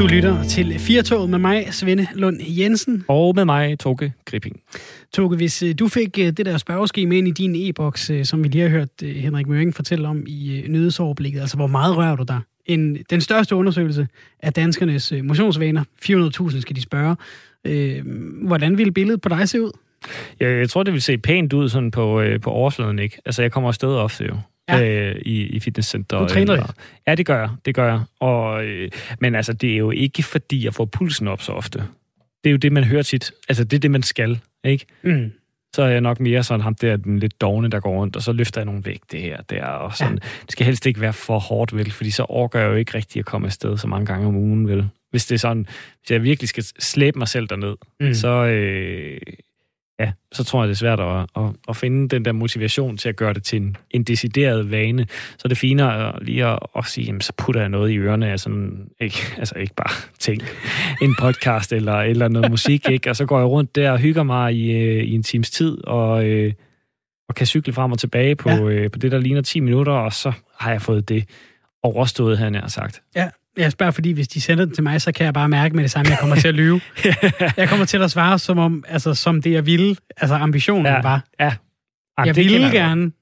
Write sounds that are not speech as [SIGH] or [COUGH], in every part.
Du lytter til Firtoget med mig, Svende Lund Jensen. Og med mig, Toge Gripping. Toge, hvis øh, du fik øh, det der spørgeskema ind i din e-boks, øh, som vi lige har hørt Henrik Møring fortælle om i nyhedsoverblikket, altså hvor meget rører du der? En, den største undersøgelse af danskernes motionsvaner, 400.000 skal de spørge. hvordan ville billedet på dig se ud? Ja, jeg tror, det vil se pænt ud sådan på, på overfladen, ikke? Altså, jeg kommer afsted ofte jo ja. øh, i, i fitnesscenter. Du træner eller, Ja, det gør jeg. Det gør jeg. Og, øh, men altså, det er jo ikke, fordi jeg får pulsen op så ofte. Det er jo det, man hører tit. Altså, det er det, man skal, ikke? Mm. Så er jeg nok mere sådan ham der, den lidt dogne, der går rundt, og så løfter jeg nogle vægt, det her, der, og sådan. Ja. Det skal helst ikke være for hårdt, vel? Fordi så overgår jeg jo ikke rigtig at komme afsted så mange gange om ugen, vel? Hvis det er sådan, hvis jeg virkelig skal slæbe mig selv derned, mm. så, øh, ja, så tror jeg, det er svært at, at, at finde den der motivation til at gøre det til en, en decideret vane. Så er det finere lige at, at sige, jamen, så putter jeg noget i ørerne sådan, ikke, [LAUGHS] altså ikke bare ting, en podcast eller, eller noget musik, ikke? og så går jeg rundt der og hygger mig i, øh, i en times tid, og, øh, og kan cykle frem og tilbage på, ja. øh, på det, der ligner 10 minutter, og så har jeg fået det overstået, han har sagt. Ja, jeg spørger, fordi hvis de sender den til mig, så kan jeg bare mærke med det samme, at jeg kommer til at lyve. [LAUGHS] jeg kommer til at svare som om, altså som det jeg ville, altså ambitionen ja, var. Ja. Jamen, jeg ville gerne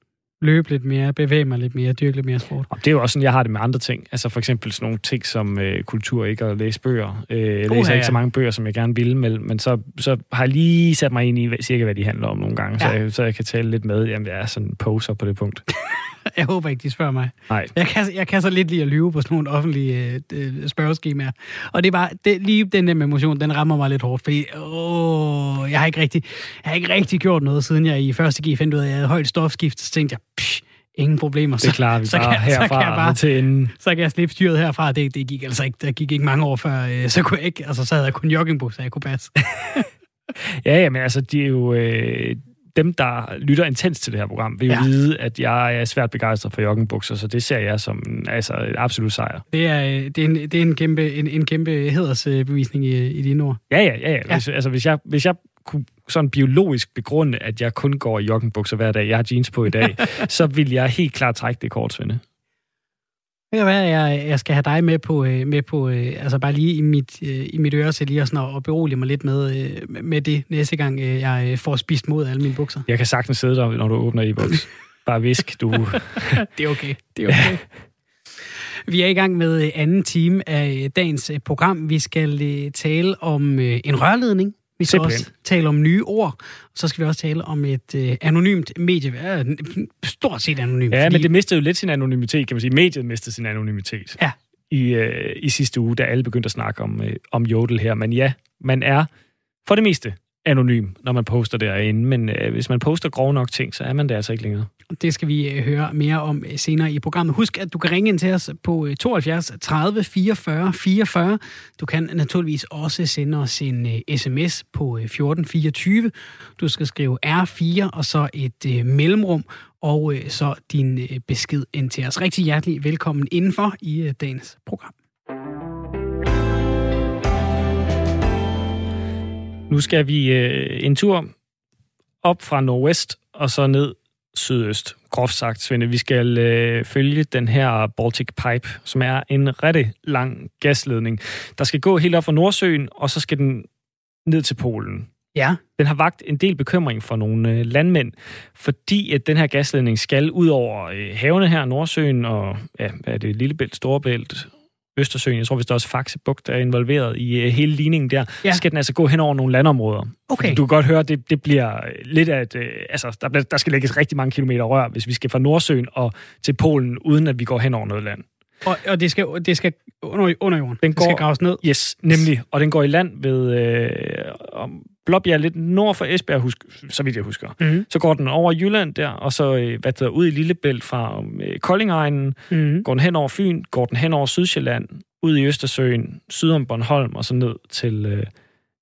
løbe lidt mere, bevæge mig lidt mere, dyrke lidt mere sport. Og det er jo også sådan, jeg har det med andre ting. Altså for eksempel sådan nogle ting som øh, kultur, ikke at læse bøger. Øh, jeg læser uh, ja. ikke så mange bøger, som jeg gerne ville, men, men så, så har jeg lige sat mig ind i cirka, hvad de handler om nogle gange, ja. så, jeg, så jeg kan tale lidt med. Jamen, jeg er sådan poser på det punkt. [LAUGHS] [LAUGHS] jeg håber ikke, de spørger mig. Nej. Jeg kan, jeg kan så lidt lide at lyve på sådan nogle offentlige øh, spørgeskemaer. Og det er bare, det, lige den der med emotion, den rammer mig lidt hårdt, fordi åh, jeg har ikke rigtig, jeg har ikke rigtig gjort noget, siden jeg i første G fandt ud af, at jeg havde højt stofskift, så tænkte jeg, psh, ingen problemer. Så, det klarer vi så bare kan, herfra så kan jeg bare, til enden. Så kan jeg slippe styret herfra. Det, det gik altså ikke, der gik ikke mange år før, øh, så kunne jeg ikke, altså så havde jeg kun joggingbukser, så jeg kunne passe. [LAUGHS] ja, ja, men altså, de er jo, øh, dem, der lytter intens til det her program, vil jo ja. vide, at jeg er svært begejstret for joggingbukser, så det ser jeg som altså, et absolut sejr. Det er, det er, en, det er en, kæmpe, en, en kæmpe hedersbevisning i, i dine ord. Ja, ja, ja. ja. Hvis, altså, hvis, jeg, hvis jeg kunne sådan biologisk begrunde, at jeg kun går i joggingbukser hver dag, jeg har jeans på i dag, [LAUGHS] så vil jeg helt klart trække det kort, Svende. Det kan være, jeg, jeg skal have dig med på, øh, med på øh, altså bare lige i mit, øh, i mit øre, så lige sådan at berolige mig lidt med, med det næste gang, jeg får spist mod alle mine bukser. Jeg kan sagtens sidde der, når du åbner i buks. [LAUGHS] Bare visk, du... [LAUGHS] det er okay, det er okay. Vi er i gang med anden time af dagens program. Vi skal tale om en rørledning, vi skal Simpelthen. også tale om nye ord, og så skal vi også tale om et øh, anonymt medie. Ja, stort set anonymt. Ja, fordi... men det mistede jo lidt sin anonymitet, kan man sige. Mediet mistede sin anonymitet. Ja. I, øh, I sidste uge, da alle begyndte at snakke om, øh, om Jodel her. Men ja, man er for det meste anonym, når man poster derinde. Men øh, hvis man poster grove nok ting, så er man det altså ikke længere. Det skal vi øh, høre mere om øh, senere i programmet. Husk, at du kan ringe ind til os på 72 30 44 44. Du kan naturligvis også sende os en øh, sms på 1424. Du skal skrive R4 og så et mellemrum, og så din besked ind til os. Rigtig hjertelig velkommen indenfor i dagens program. Nu skal vi øh, en tur op fra nordvest og så ned sydøst. Groft sagt, Svende, vi skal øh, følge den her Baltic Pipe, som er en rigtig lang gasledning, der skal gå helt op fra Nordsøen, og så skal den ned til Polen. Ja. Den har vagt en del bekymring for nogle øh, landmænd, fordi at den her gasledning skal ud over øh, havene her, Nordsøen og ja, er det Lillebælt, Storebælt, Østersøen, jeg tror hvis der også Faxe Bugt er involveret i uh, hele ligningen der, ja. så skal den altså gå hen over nogle landområder. Okay. Du kan godt høre, det, det bliver lidt af et... Uh, altså, der, bliver, der skal lægges rigtig mange kilometer rør, hvis vi skal fra Nordsøen og til Polen, uden at vi går hen over noget land. Og, og det skal, det skal under, under jorden? Den går, det skal graves ned? Yes, nemlig. Og den går i land ved øh, om Blåbjerg, lidt nord for Esbjerg, husk, så vidt jeg husker. Mm. Så går den over Jylland der, og så øh, hvad der, ud i Lillebælt fra øh, Koldingegnen, mm. går den hen over Fyn, går den hen over Sydsjælland, ud i Østersøen, syd om Bornholm, og så ned til, øh,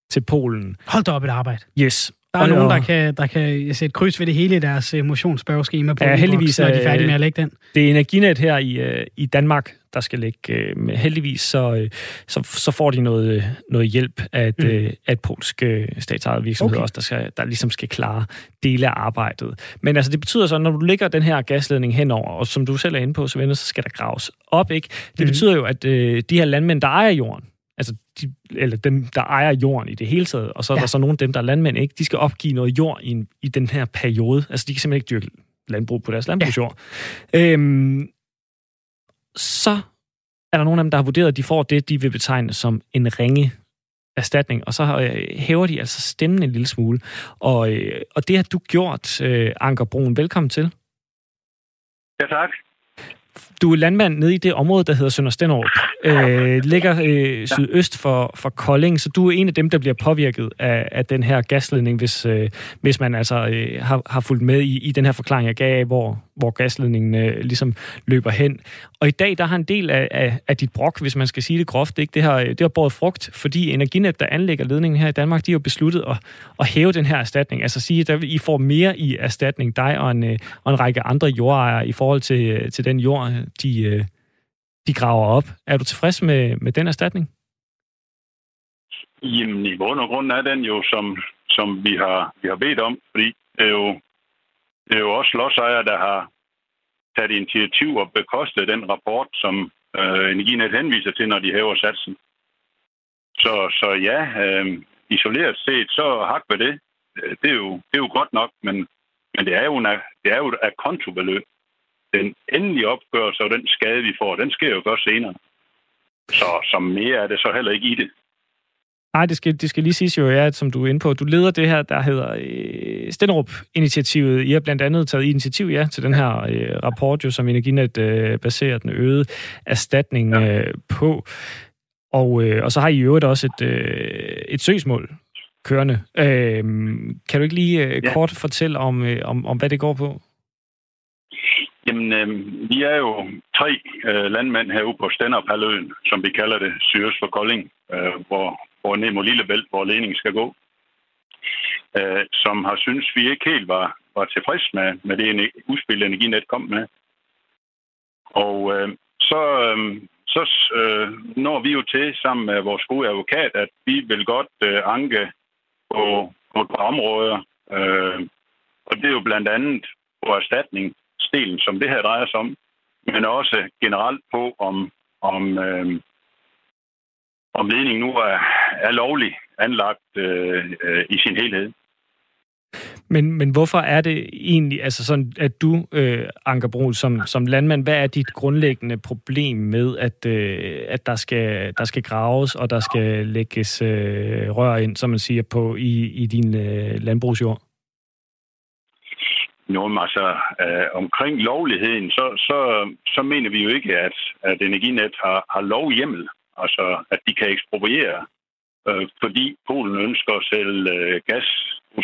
til Polen. Hold da op et arbejde. Yes. Der er og nogen, der kan, der kan sætte kryds ved det hele i deres motionsspørgeskema på ja, heldigvis, når de er færdige med at lægge den. Det er Energinet her i, øh, i Danmark, der skal lægge. Øh, med heldigvis så, øh, så, så får de noget, noget hjælp af et, mm. af et polsk statsejet virksomhed okay. også, der, skal, der ligesom skal klare dele af arbejdet. Men altså, det betyder så, når du lægger den her gasledning henover, og som du selv er inde på, så, så skal der graves op, ikke? Det mm. betyder jo, at øh, de her landmænd, der ejer jorden, altså de, eller dem, der ejer jorden i det hele taget, og så er ja. der så nogle af dem, der er landmænd, ikke? de skal opgive noget jord i, en, i den her periode. Altså, de kan simpelthen ikke dyrke landbrug på deres landbrugsjord. Ja. Øhm, så er der nogle af dem, der har vurderet, at de får det, de vil betegne som en ringe erstatning, og så øh, hæver de altså stemmen en lille smule. Og, øh, og det har du gjort, øh, Anker Broen. Velkommen til. Ja, tak. Du er landmand nede i det område, der hedder Sønder Stenderup. Øh, ligger øh, sydøst for, for Kolding, så du er en af dem, der bliver påvirket af, af den her gasledning, hvis, øh, hvis man altså øh, har, har fulgt med i, i den her forklaring, jeg gav af, hvor, hvor gasledningen øh, ligesom løber hen. Og i dag, der har en del af, af, af dit brok, hvis man skal sige det groft, ikke? Det, har, det har båret frugt, fordi Energinet, der anlægger ledningen her i Danmark, de har besluttet at, at hæve den her erstatning. Altså sige, at I får mere i erstatning, dig og en, øh, og en række andre jordejere, i forhold til, øh, til den jord, de, øh, de graver op. Er du tilfreds med, med den erstatning? Jamen, i bund og grund er den jo, som, som vi, har, vi har bedt om, fordi det er jo, det er jo også lodsejere, der har taget initiativ og bekostet den rapport, som øh, Energinet henviser til, når de hæver satsen. Så, så ja, øh, isoleret set, så hak ved det. Øh, det er jo, det er jo godt nok, men, men det er jo, en, det er jo et kontobeløb den endelige opgørelse og den skade, vi får, den sker jo først senere. Så som mere er det så heller ikke i det. Nej, det skal, det skal lige siges jo, ja, som du er inde på. Du leder det her, der hedder øh, Stenderup-initiativet. I har blandt andet taget initiativ ja, til den her øh, rapport, jo, som Energinet øh, baserer den øgede erstatning ja. øh, på. Og, øh, og så har I jo også et, øh, et søgsmål kørende. Øh, kan du ikke lige øh, ja. kort fortælle om, øh, om, om, hvad det går på? Jamen, øh, vi er jo tre øh, landmænd herude på Stenderpaløen, som vi kalder det, Syres for Kolding, øh, hvor, hvor ned mod Lillebælt, hvor ledningen skal gå, øh, som har synes vi ikke helt var, var tilfreds med, med det udspil, Energinet kom med. Og øh, så, øh, så øh, når vi jo til sammen med vores gode advokat, at vi vil godt øh, anke på, på et par områder. Øh, og det er jo blandt andet på erstatning retsdelen, som det her drejer sig om, men også generelt på, om, om, øh, om ledningen nu er, er lovlig anlagt øh, øh, i sin helhed. Men, men hvorfor er det egentlig, altså sådan, at du, øh, Anker Brun, som, som landmand, hvad er dit grundlæggende problem med, at, øh, at der, skal, der skal graves, og der skal lægges øh, rør ind, som man siger, på i, i din øh, landbrugsjord? Jo, altså, øh, omkring lovligheden, så, så, så mener vi jo ikke, at, at Energinet har, har lovhjemmel, altså at de kan ekspropriere, øh, fordi Polen ønsker at sælge øh, gas,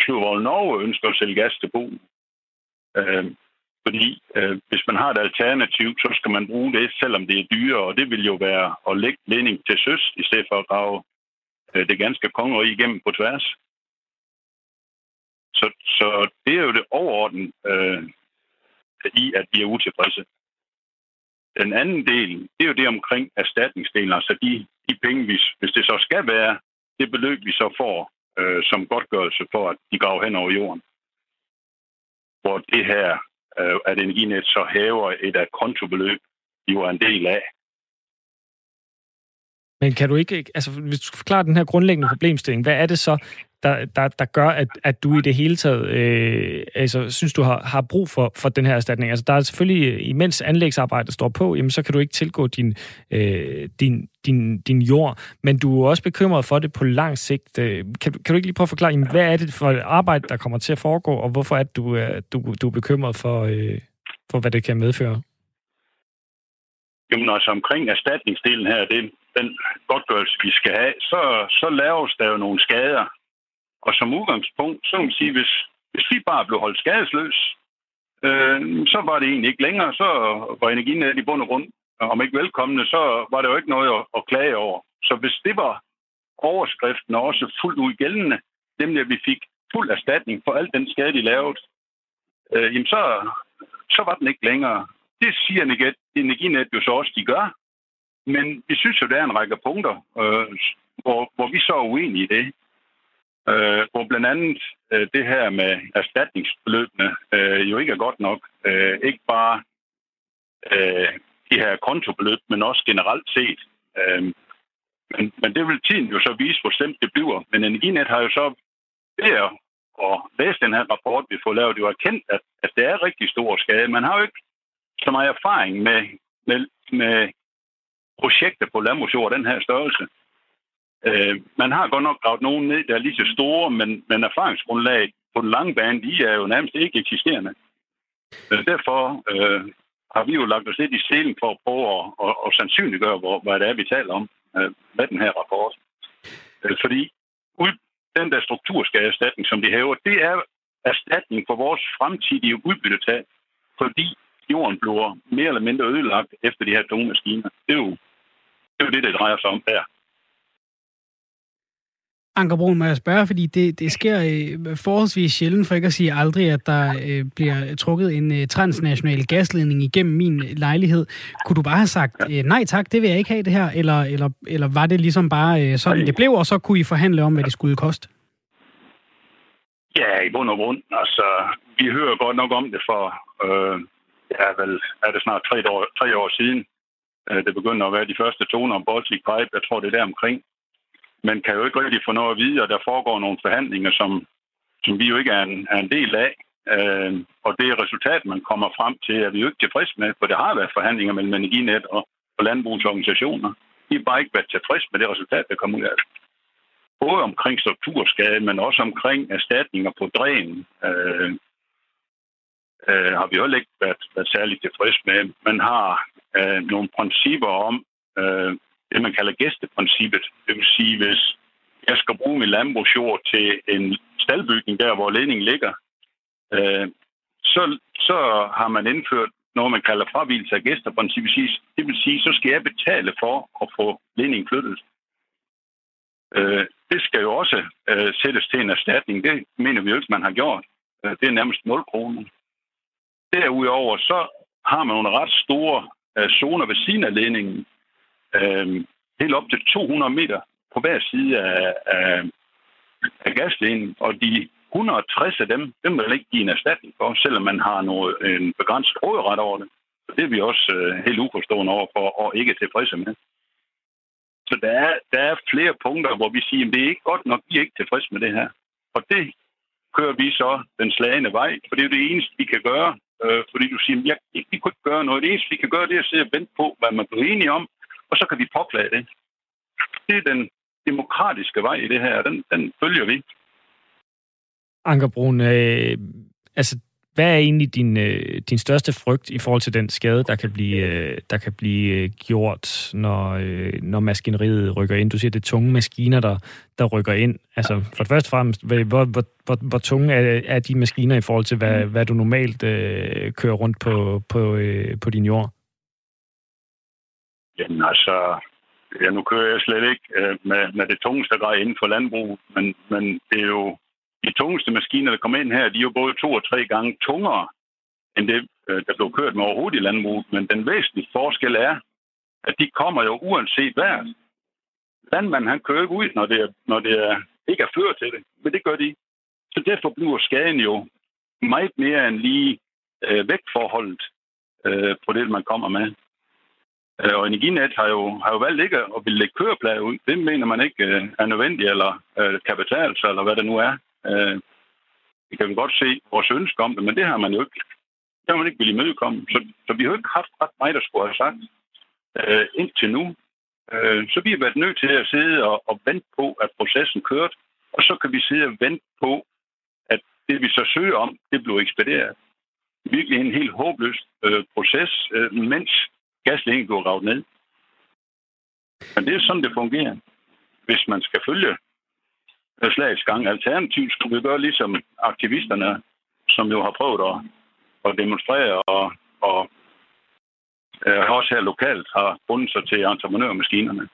hvor Norge ønsker at sælge gas til Polen. Øh, fordi øh, hvis man har et alternativ, så skal man bruge det, selvom det er dyrere, og det vil jo være at lægge ledning til søs, i stedet for at grave øh, det ganske kongerige igennem på tværs. Så, så det er jo det overordnede øh, i, at vi er utilfredse. Den anden del, det er jo det omkring erstatningsdelen, altså de, de penge, hvis, hvis det så skal være, det beløb, vi så får øh, som godtgørelse for, at de graver hen over jorden. Hvor det her, øh, at Energinet så hæver et af kontobeløb, jo er en del af. Men kan du ikke, altså hvis du forklarer den her grundlæggende problemstilling, hvad er det så, der, der, der gør, at, at du i det hele taget øh, altså, synes, du har, har brug for, for den her erstatning? Altså, der er selvfølgelig, øh, imens anlægsarbejdet står på, jamen, så kan du ikke tilgå din, øh, din, din, din jord, men du er også bekymret for det på lang sigt. Øh, kan, kan du ikke lige prøve at forklare, jamen, hvad er det for et arbejde, der kommer til at foregå, og hvorfor er det, du, er, du, du er bekymret for, øh, for, hvad det kan medføre? Jamen altså omkring erstatningsdelen her, det, den godtgørelse, vi skal have, så, så laves der jo nogle skader og som udgangspunkt, så kan man sige, hvis, hvis vi bare blev holdt skadesløs, øh, så var det egentlig ikke længere. Så var energinet i bund og grund, om ikke velkomne, så var det jo ikke noget at, at klage over. Så hvis det var overskriften også fuldt ud gældende, nemlig at vi fik fuld erstatning for al den skade, de lavede, øh, jamen så, så var den ikke længere. Det siger Energinet jo så også, de gør. Men vi synes jo, der er en række punkter, øh, hvor, hvor vi så er uenige i det øh, hvor blandt andet øh, det her med erstatningsbeløbene øh, jo ikke er godt nok. Øh, ikke bare øh, de her kontobeløb, men også generelt set. Øh, Men, men det vil tiden jo så vise, hvor stemt det bliver. Men Energinet har jo så ved at læse den her rapport, vi får lavet, jo erkendt, at, at det er rigtig stor skade. Man har jo ikke så meget erfaring med, med, med projekter på landbrugsjord den her størrelse. Øh, man har godt nok gravet nogen ned, der er lige så store, men, men erfaringsgrundlaget på den lange bane, de er jo nærmest ikke eksisterende. Øh, derfor øh, har vi jo lagt os lidt i selen for at prøve at, at, at sandsynliggøre, hvor, hvad det er, vi taler om øh, med den her rapport. Øh, fordi ud, den der strukturskadeerstatning, som de hæver, det er erstatning for vores fremtidige udbyttetab, fordi jorden bliver mere eller mindre ødelagt efter de her tunge maskiner. Det er jo det, er jo det, det drejer sig om der. Anker Brun, må jeg spørge, fordi det, det sker øh, forholdsvis sjældent, for ikke at sige aldrig, at der øh, bliver trukket en øh, transnational gasledning igennem min lejlighed. Kunne du bare have sagt, øh, nej tak, det vil jeg ikke have det her, eller, eller, eller var det ligesom bare øh, sådan, det blev, og så kunne I forhandle om, hvad det skulle koste? Ja, i bund og grund. Altså, vi hører godt nok om det for, øh, ja, vel, er det snart tre år, tre år siden. Øh, det begynder at være de første toner om Baltic Pipe. Jeg tror, det er der omkring man kan jo ikke rigtig få noget at vide, og der foregår nogle forhandlinger, som, som vi jo ikke er en, er en del af. Øh, og det resultat, man kommer frem til, er vi jo ikke tilfreds med, for det har været forhandlinger mellem Energinet og, og landbrugsorganisationer. Vi har bare ikke været tilfreds med det resultat, der kom ud af det. Både omkring strukturskade, men også omkring erstatninger på dræn, øh, øh, har vi heller ikke været, været særligt tilfreds med. Man har øh, nogle principper om, øh, det, man kalder gæsteprincippet. Det vil sige, hvis jeg skal bruge min landbrugsjord til en staldbygning, der hvor ledningen ligger, øh, så, så har man indført noget, man kalder fravigelse af gæsteprincippet. Det vil sige, så skal jeg betale for at få ledningen flyttet. Øh, det skal jo også øh, sættes til en erstatning. Det mener vi jo ikke, man har gjort. Øh, det er nærmest 0 kroner. Derudover så har man nogle ret store øh, zoner ved siden af ledningen, øh, helt op til 200 meter på hver side af, af, af gasledningen, og de 160 af dem, dem vil ikke give en erstatning for, selvom man har noget, en begrænset råderet over det. Så det er vi også øh, helt uforstående over for, og ikke tilfredse med. Så der er, der er flere punkter, hvor vi siger, at det er ikke godt nok, vi er ikke tilfredse med det her. Og det kører vi så den slagende vej, for det er jo det eneste, vi kan gøre. Øh, fordi du siger, at vi kan ikke gøre noget. Det eneste, vi kan gøre, det er at sidde og vente på, hvad man bliver enige om, og så kan vi påklage det. Det er den demokratiske vej i det her, den, den følger vi. Ankerbrun, øh, altså hvad er egentlig din, øh, din største frygt i forhold til den skade, der kan blive, øh, der kan blive øh, gjort, når, øh, når maskineriet rykker ind? Du siger, det er tunge maskiner, der, der rykker ind. Altså, for det første fremmest, hvor, hvor, hvor, hvor tunge er, er de maskiner i forhold til, hvad, hvad du normalt øh, kører rundt på, på, øh, på din jord? Jamen altså, ja, nu kører jeg slet ikke øh, med, med det tungeste grej inden for landbrug, men, men det er jo de tungeste maskiner, der kommer ind her, de er jo både to og tre gange tungere end det, øh, der blev kørt med overhovedet i landbruget. Men den væsentlige forskel er, at de kommer jo uanset hvad. Landmanden han kører ikke ud, når det, er, når det er, ikke er ført til det, men det gør de. Så derfor bliver skaden jo meget mere end lige øh, vægtforholdet øh, på det, man kommer med. Øh, og Energinet har jo, har jo valgt ikke at ville lægge køreplader ud. Det mener man ikke øh, er nødvendigt, eller øh, kan eller hvad det nu er. Øh, det kan vi godt se vores ønske om det, men det har man jo ikke. Det har man ikke ville imødekomme. Så, så vi har jo ikke haft ret meget, der skulle have sagt øh, indtil nu. Øh, så vi har været nødt til at sidde og, og vente på, at processen kørte, og så kan vi sidde og vente på, at det vi så søger om, det bliver ekspederet. Virkelig en helt håbløs øh, proces, øh, mens gasledningen går gravet ned. Men det er sådan, det fungerer. Hvis man skal følge øh, slagets gang. Alternativt skulle vi gøre ligesom aktivisterne, som jo har prøvet at, at demonstrere og, og øh, også her lokalt har bundet sig til entreprenørmaskinerne.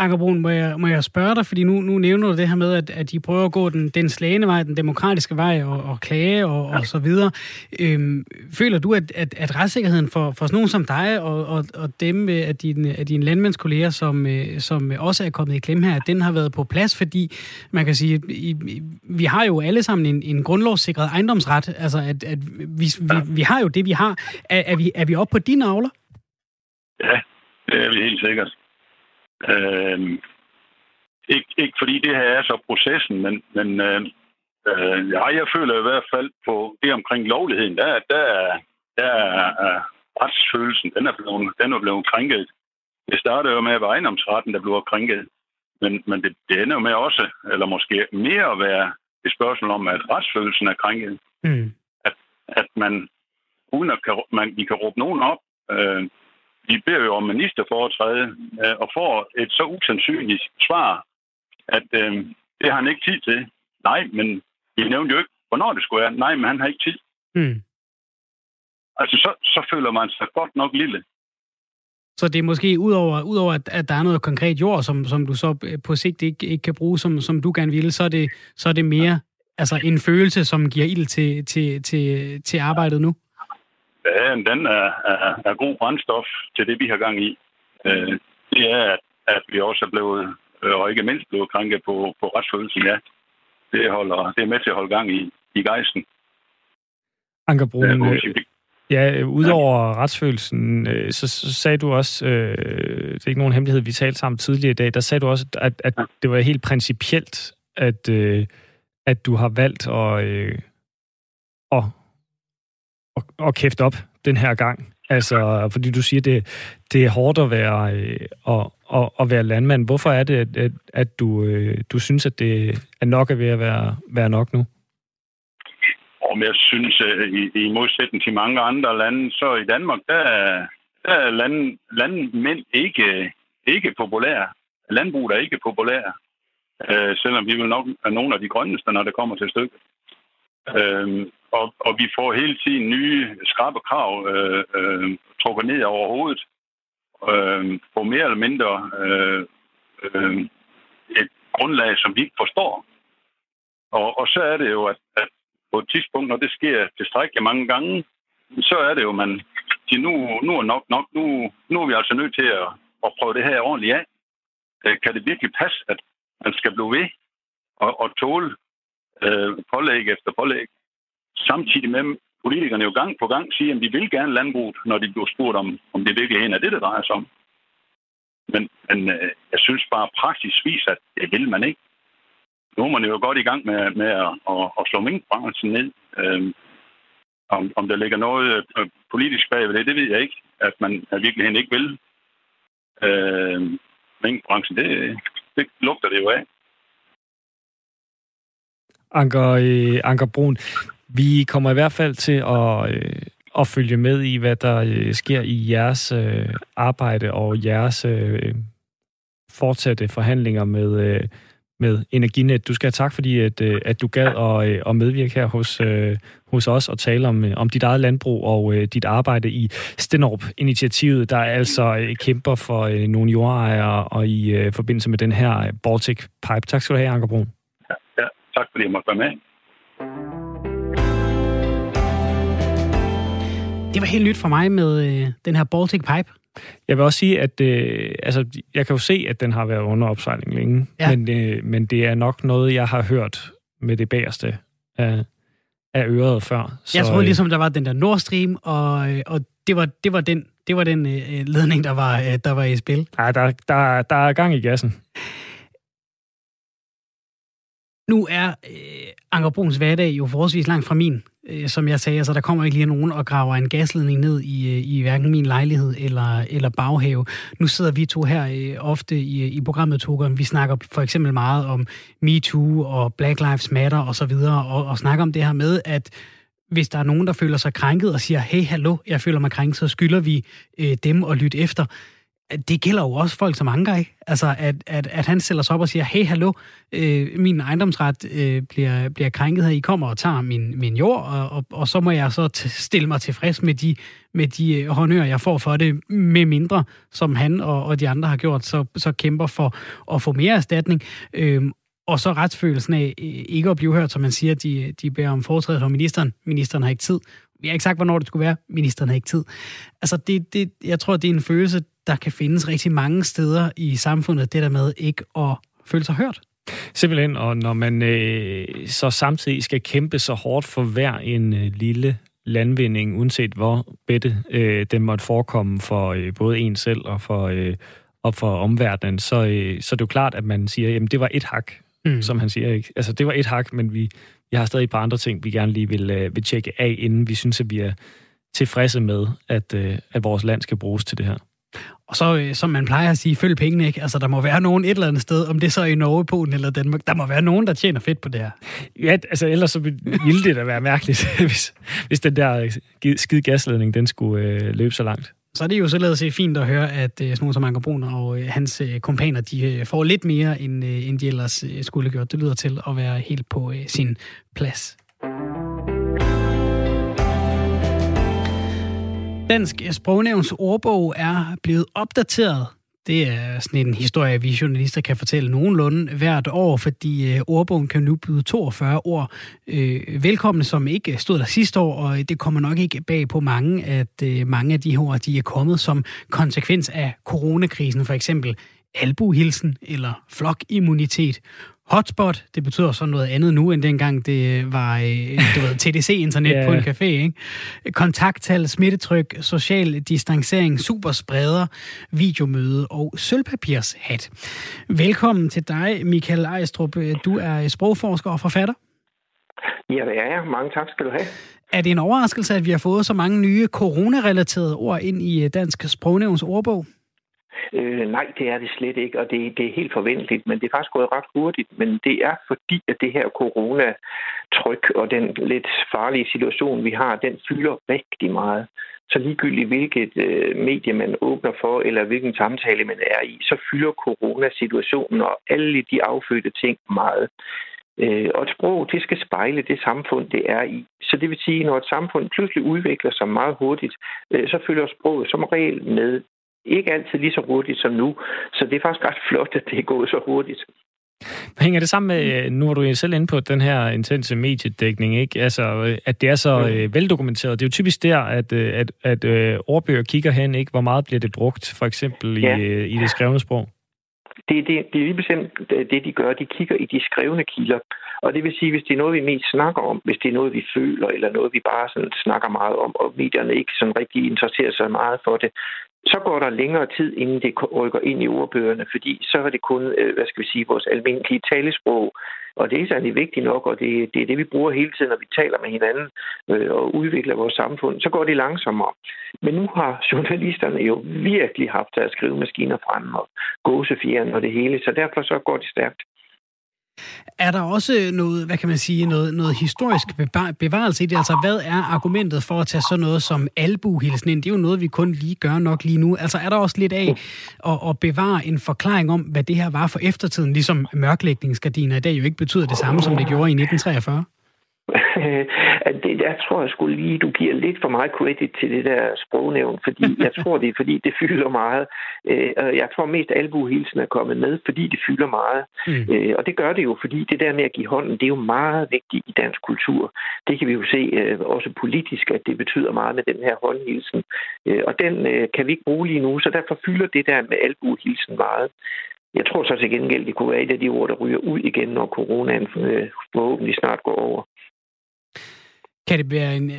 Anker Brun, må jeg, må jeg spørge dig, fordi nu, nu nævner du det her med, at, at de prøver at gå den, den slagende vej, den demokratiske vej og, og klage og, og så videre. Øhm, føler du, at, at, at retssikkerheden for, for sådan nogen som dig og, og, og dem af dine, af dine landmandskolleger, som, øh, som også er kommet i klemme her, at den har været på plads? Fordi man kan sige, i, vi har jo alle sammen en, en grundlovssikret ejendomsret. Altså, at, at vi, vi, vi har jo det, vi har. Er, er, vi, er vi oppe på dine navler? Ja, det er vi helt sikkert. Øh, ikke, ikke fordi det her er så processen, men, men øh, øh, ja, jeg føler i hvert fald på det omkring lovligheden, der, der, der er retsfølelsen, den er blevet, den er blevet krænket. Det startede jo med at være ejendomsretten, der blev krænket. Men, men det, det ender jo med også, eller måske mere at være et spørgsmål om, at retsfølelsen er krænket. Mm. At, at man, uden at kan, man, vi kan råbe nogen op, øh, vi beder jo om ministerforetræde øh, og får et så usandsynligt svar, at øh, det har han ikke tid til. Nej, men vi nævnte jo ikke, hvornår det skulle være. Nej, men han har ikke tid. Mm. Altså, så, så føler man sig godt nok lille. Så det er måske udover, udover at, at der er noget konkret jord, som, som du så på sigt ikke, ikke kan bruge, som, som du gerne ville, så er det, så er det mere altså en følelse, som giver ild til, til, til, til arbejdet nu? Ja, den er, er, er god brændstof til det, vi har gang i. Øh, det er, at, at vi også er blevet, øh, og ikke mindst blevet krænket på, på retsfølelsen, ja. Det, holder, det er med til at holde gang i, i gejsten. Anker Brun, øh, Ja, udover ja. retsfølelsen, øh, så, så sagde du også, øh, det er ikke nogen hemmelighed, vi talte sammen tidligere i dag, der sagde du også, at, at det var helt principielt, at, øh, at du har valgt at, øh, at, og, og kæft op den her gang. Altså, fordi du siger, det, det er hårdt at være, øh, og, at, at være landmand. Hvorfor er det, at, at du, øh, du synes, at det er nok at ved at være, være nok nu? Om jeg synes, øh, i, i modsætning til mange andre lande, så i Danmark, der, der er land, landmænd ikke, ikke populære. Landbrug er ikke populære. Øh, selvom vi vil nok er nogle af de grønneste, når det kommer til stykket. Øh, og, og vi får hele tiden nye skarpe krav øh, øh, trukket ned over hovedet. Øh, på mere eller mindre øh, øh, et grundlag, som vi ikke forstår. Og, og så er det jo, at, at på et tidspunkt, når det sker tilstrækkeligt mange gange, så er det jo, man siger, nu, nu er nok nok, nu, nu er vi altså nødt til at, at prøve det her ordentligt af. Øh, kan det virkelig passe, at man skal blive ved og, og tåle øh, pålæg efter pålæg? Samtidig med, politikerne jo gang på gang siger, at de vil gerne landbruget, når de bliver spurgt om, om det virkelig er det, det drejer sig om. Men, men øh, jeg synes bare, praktisk praksis viser, at det vil man ikke nu er man jo godt i gang med, med at, at, at slå minkbranchen ned. Øh, om, om der ligger noget øh, politisk bag ved det, det ved jeg ikke. At man at virkeligheden ikke vil. Øh, minkbranchen, det, det lugter det jo af. Anker, øh, Anker Brun, vi kommer i hvert fald til at, øh, at følge med i, hvad der øh, sker i jeres øh, arbejde og jeres øh, fortsatte forhandlinger med, øh, med Energinet. Du skal have tak, fordi at, øh, at du gad at, øh, at medvirke her hos, øh, hos os og tale om, øh, om dit eget landbrug og øh, dit arbejde i Stenorp-initiativet, der altså øh, kæmper for nogle jordejere og i forbindelse med den her Baltic Pipe. Tak skal du have, Anker Brun. Tak fordi jeg måtte være med. Det var helt nyt for mig med øh, den her Baltic Pipe. Jeg vil også sige, at øh, altså, jeg kan jo se, at den har været under opsejling længe, ja. men, øh, men det er nok noget, jeg har hørt med det bagerste af, af øret før. Så, jeg troede øh, ligesom, der var den der Nord Stream, og, øh, og det var, det var den, det var den øh, ledning, der var, øh, der var i spil. Nej, der, der, der er gang i gassen. Nu er øh, Anker Bruns hverdag jo forholdsvis langt fra min øh, som jeg sagde, altså der kommer ikke lige nogen og graver en gasledning ned i, øh, i hverken min lejlighed eller, eller baghave. Nu sidder vi to her øh, ofte i, i programmet, Toger. Vi snakker for eksempel meget om MeToo og Black Lives Matter og så videre, og, og snakker om det her med, at hvis der er nogen, der føler sig krænket og siger, hey, hallo, jeg føler mig krænket, så skylder vi øh, dem at lytte efter det gælder jo også folk som Anker, ikke? Altså, at, at, at han stiller sig op og siger, hey, hallo, øh, min ejendomsret øh, bliver, bliver krænket her, I kommer og tager min, min jord, og, og, og så må jeg så stille mig tilfreds med de, med de øh, honører, jeg får for det, med mindre, som han og, og de andre har gjort, så, så kæmper for at få mere erstatning. Øh, og så retsfølelsen af øh, ikke at blive hørt, som man siger, de, de beder om foretræde fra ministeren. Ministeren har ikke tid. Jeg har ikke sagt, hvornår det skulle være. Ministeren har ikke tid. Altså, det, det, jeg tror, det er en følelse, der kan findes rigtig mange steder i samfundet, det der med ikke at føle sig hørt. Simpelthen, og når man øh, så samtidig skal kæmpe så hårdt for hver en øh, lille landvinding, uanset hvor bedte øh, den måtte forekomme for øh, både en selv og for, øh, op for omverdenen, så, øh, så er det jo klart, at man siger, jamen det var et hak, mm. som han siger. Ikke? Altså det var et hak, men vi, vi har stadig et par andre ting, vi gerne lige vil, øh, vil tjekke af, inden vi synes, at vi er tilfredse med, at, øh, at vores land skal bruges til det her. Og så, øh, som man plejer at sige, følg pengene, ikke? Altså, der må være nogen et eller andet sted, om det så er i Norge, Polen eller Danmark, der må være nogen, der tjener fedt på det her. Ja, altså ellers så ville det da være mærkeligt, [LAUGHS] hvis, hvis den der øh, skide gasledning, den skulle øh, løbe så langt. Så er det jo således fint at høre, at sådan nogen som Anker Brun og øh, hans kompaner, de får lidt mere, end, end de ellers skulle gjort. Det lyder til at være helt på sin plads. Dansk Sprognævns ordbog er blevet opdateret. Det er sådan en historie, vi journalister kan fortælle nogenlunde hvert år, fordi øh, ordbogen kan nu byde 42 ord øh, velkomne, som ikke stod der sidste år, og det kommer nok ikke bag på mange, at øh, mange af de ord de er kommet som konsekvens af coronakrisen, for eksempel albuhilsen eller flokimmunitet. Hotspot, det betyder så noget andet nu, end dengang det var øh, du ved, [LAUGHS] TDC-internet yeah. på en café. Ikke? Kontakttal, smittetryk, social distancering, superspreder, videomøde og sølvpapirshat. Velkommen til dig, Michael Ejstrup. Du er sprogforsker og forfatter. Ja, det er jeg. Mange tak skal du have. Er det en overraskelse, at vi har fået så mange nye coronarelaterede ord ind i Dansk Sprognævns ordbog? Øh, nej, det er det slet ikke, og det, det er helt forventeligt, men det er faktisk gået ret hurtigt. Men det er fordi, at det her coronatryk og den lidt farlige situation, vi har, den fylder rigtig meget. Så ligegyldigt hvilket øh, medie man åbner for, eller hvilken samtale man er i, så fylder coronasituationen og alle de affødte ting meget. Øh, og et sprog, det skal spejle det samfund, det er i. Så det vil sige, når et samfund pludselig udvikler sig meget hurtigt, øh, så følger sproget som regel med ikke altid lige så hurtigt som nu. Så det er faktisk ret flot, at det er gået så hurtigt. Hænger det sammen med, nu var du selv inde på den her intense mediedækning, ikke? Altså, at det er så mm. veldokumenteret. Det er jo typisk der, at, øh, at, at, at øh, ordbøger kigger hen, ikke? Hvor meget bliver det brugt, for eksempel i, ja. i det skrevne sprog? Det, det, det er lige bestemt det, de gør. De kigger i de skrevne kilder. Og det vil sige, hvis det er noget, vi mest snakker om, hvis det er noget, vi føler, eller noget, vi bare sådan snakker meget om, og medierne ikke sådan rigtig interesserer sig meget for det, så går der længere tid, inden det rykker ind i ordbøgerne, fordi så er det kun, øh, hvad skal vi sige, vores almindelige talesprog. Og det er særlig vigtigt nok, og det, det er det, vi bruger hele tiden, når vi taler med hinanden øh, og udvikler vores samfund. Så går det langsommere. Men nu har journalisterne jo virkelig haft deres skrivemaskiner frem og gåsefjeren og det hele, så derfor så går det stærkt. Er der også noget, hvad kan man sige, noget, noget historisk bevarelse i det? Altså, hvad er argumentet for at tage sådan noget som albuhilsen ind? Det er jo noget, vi kun lige gør nok lige nu. Altså, er der også lidt af at, at bevare en forklaring om, hvad det her var for eftertiden, ligesom mørklægningsgardiner i dag jo ikke betyder det samme, som det gjorde i 1943? Det, jeg tror jeg skulle lige, du giver lidt for meget credit til det der sprognævn, fordi [LAUGHS] jeg tror det er, fordi det fylder meget. Øh, jeg tror mest albuhilsen er kommet med, fordi det fylder meget. Mm. Øh, og det gør det jo, fordi det der med at give hånden, det er jo meget vigtigt i dansk kultur. Det kan vi jo se øh, også politisk, at det betyder meget med den her håndhilsen. Og den kan vi ikke bruge lige nu, så derfor fylder det der med albuhilsen meget. Jeg tror så til gengæld, det kunne være et af de ord, der ryger ud igen, når coronaen forhåbentlig snart går over. Kan, det være en,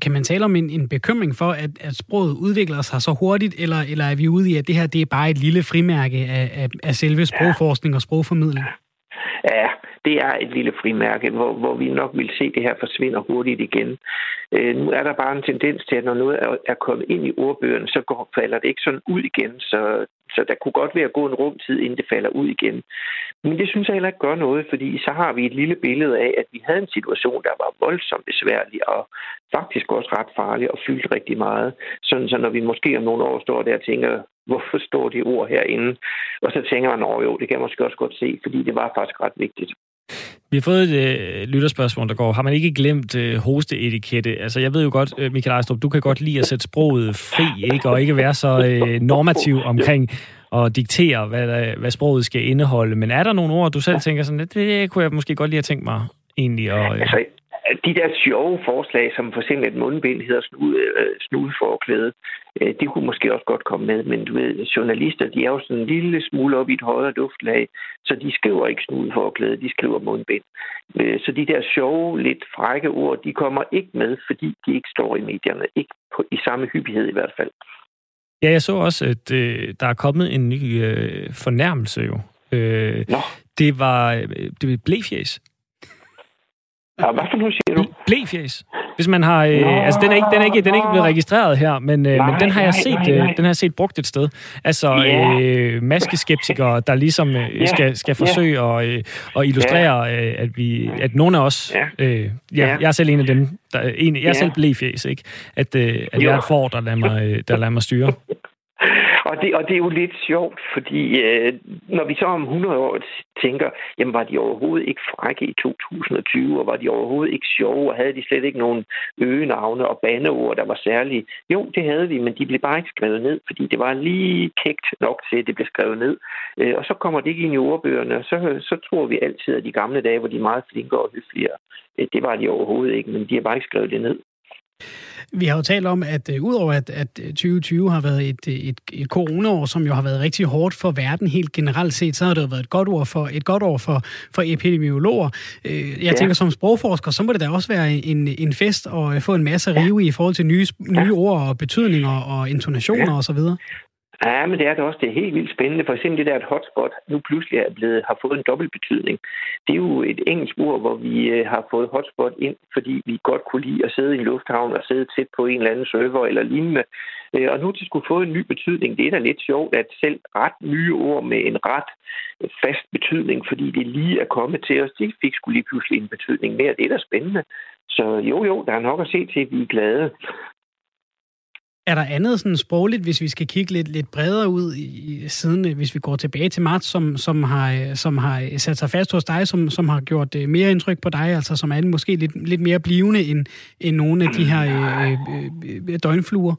kan man tale om en, en bekymring for, at, at sproget udvikler sig så hurtigt, eller, eller er vi ude i, at det her det er bare et lille frimærke af, af, af selve sprogforskning og sprogformidling? Ja, det er et lille frimærke, hvor, hvor vi nok vil se, at det her forsvinder hurtigt igen. Øh, nu er der bare en tendens til, at når noget er, er kommet ind i ordbøgerne, så går, falder det ikke sådan ud igen. Så, så der kunne godt være at gå en rumtid, inden det falder ud igen. Men det synes jeg heller ikke gør noget, fordi så har vi et lille billede af, at vi havde en situation, der var voldsomt besværlig og faktisk også ret farlig og fyldt rigtig meget. Sådan så når vi måske om nogle år står der og tænker, hvorfor står de ord herinde? Og så tænker man, at jo, det kan jeg måske også godt se, fordi det var faktisk ret vigtigt. Vi har fået et øh, lytterspørgsmål, der går. Har man ikke glemt øh, hosteetikette? Altså, jeg ved jo godt, øh, Michael Ejstrup, du kan godt lide at sætte sproget fri, ikke? Og ikke være så øh, normativ omkring at diktere, hvad, hvad sproget skal indeholde. Men er der nogle ord, du selv tænker sådan, det, det kunne jeg måske godt lige have tænkt mig egentlig at... Øh... Altså, de der sjove forslag, som for eksempel et mundbind hedder snude, øh, snudeforklæde, øh, det kunne måske også godt komme med, men du ved, journalister, de er jo sådan en lille smule op i et højere duftlag, så de skriver ikke snudeforklæde, de skriver mundbind. Øh, så de der sjove, lidt frække ord, de kommer ikke med, fordi de ikke står i medierne, ikke på, i samme hyppighed i hvert fald. Ja, jeg så også, at øh, der er kommet en ny øh, fornærmelse jo. Øh, Nå. Det var øh, det var blæfjæs. Ja, hvad for nu siger du? Blæfjæs. Hvis man har, øh, Nå, altså den er ikke, den er ikke, den er ikke blevet registreret her, men, øh, nej, men den har jeg nej, set, nej, nej. Øh, den har jeg set brugt et sted. Altså yeah. øh, maskeskeptikere, der ligesom øh, yeah. skal, skal forsøge yeah. at, øh, at illustrere, yeah. øh, at vi, at nogle af os, yeah. øh, ja, yeah. jeg er selv en af dem, der, en, jeg er yeah. selv blæfjæs, ikke? At, øh, at jeg er et for, der lader mig, øh, der lader mig styre. [LAUGHS] Og det, og det er jo lidt sjovt, fordi øh, når vi så om 100 år tænker, jamen var de overhovedet ikke frække i 2020, og var de overhovedet ikke sjove, og havde de slet ikke nogen øgenavne og bandeord, der var særlige? Jo, det havde vi, men de blev bare ikke skrevet ned, fordi det var lige kægt nok til, at det blev skrevet ned. Øh, og så kommer det ikke ind i ordbøgerne, og så, så tror vi altid, at de gamle dage, hvor de er meget flinkere og høfligere, øh, det var de overhovedet ikke, men de har bare ikke skrevet det ned. Vi har jo talt om, at uh, udover at, at 2020 har været et, et, et coronaår, som jo har været rigtig hårdt for verden helt generelt set, så har det jo været et godt, ord for, et godt år for, for epidemiologer. Jeg ja. tænker, som sprogforsker, så må det da også være en, en fest at få en masse rive i forhold til nye, nye ord og betydninger og intonationer ja. osv. Ja, men det er det også. Det er helt vildt spændende. For eksempel det der, at hotspot nu pludselig er blevet, har fået en dobbelt betydning. Det er jo et engelsk ord, hvor vi øh, har fået hotspot ind, fordi vi godt kunne lide at sidde i en lufthavn og sidde tæt på en eller anden server eller lignende. Øh, og nu til skulle få en ny betydning. Det er da lidt sjovt, at selv ret nye ord med en ret fast betydning, fordi det lige er kommet til os, de fik skulle lige pludselig en betydning mere. Det er da spændende. Så jo, jo, der er nok at se til, at vi er glade. Er der andet sådan sprogligt, hvis vi skal kigge lidt, lidt bredere ud i, siden, øh, hvis vi går tilbage til marts, som, som, har, øh, som har sat sig fast hos dig, som, som har gjort øh, mere indtryk på dig, altså som er måske lidt, lidt mere blivende end, end nogle af de her øh, øh, døgnfluer?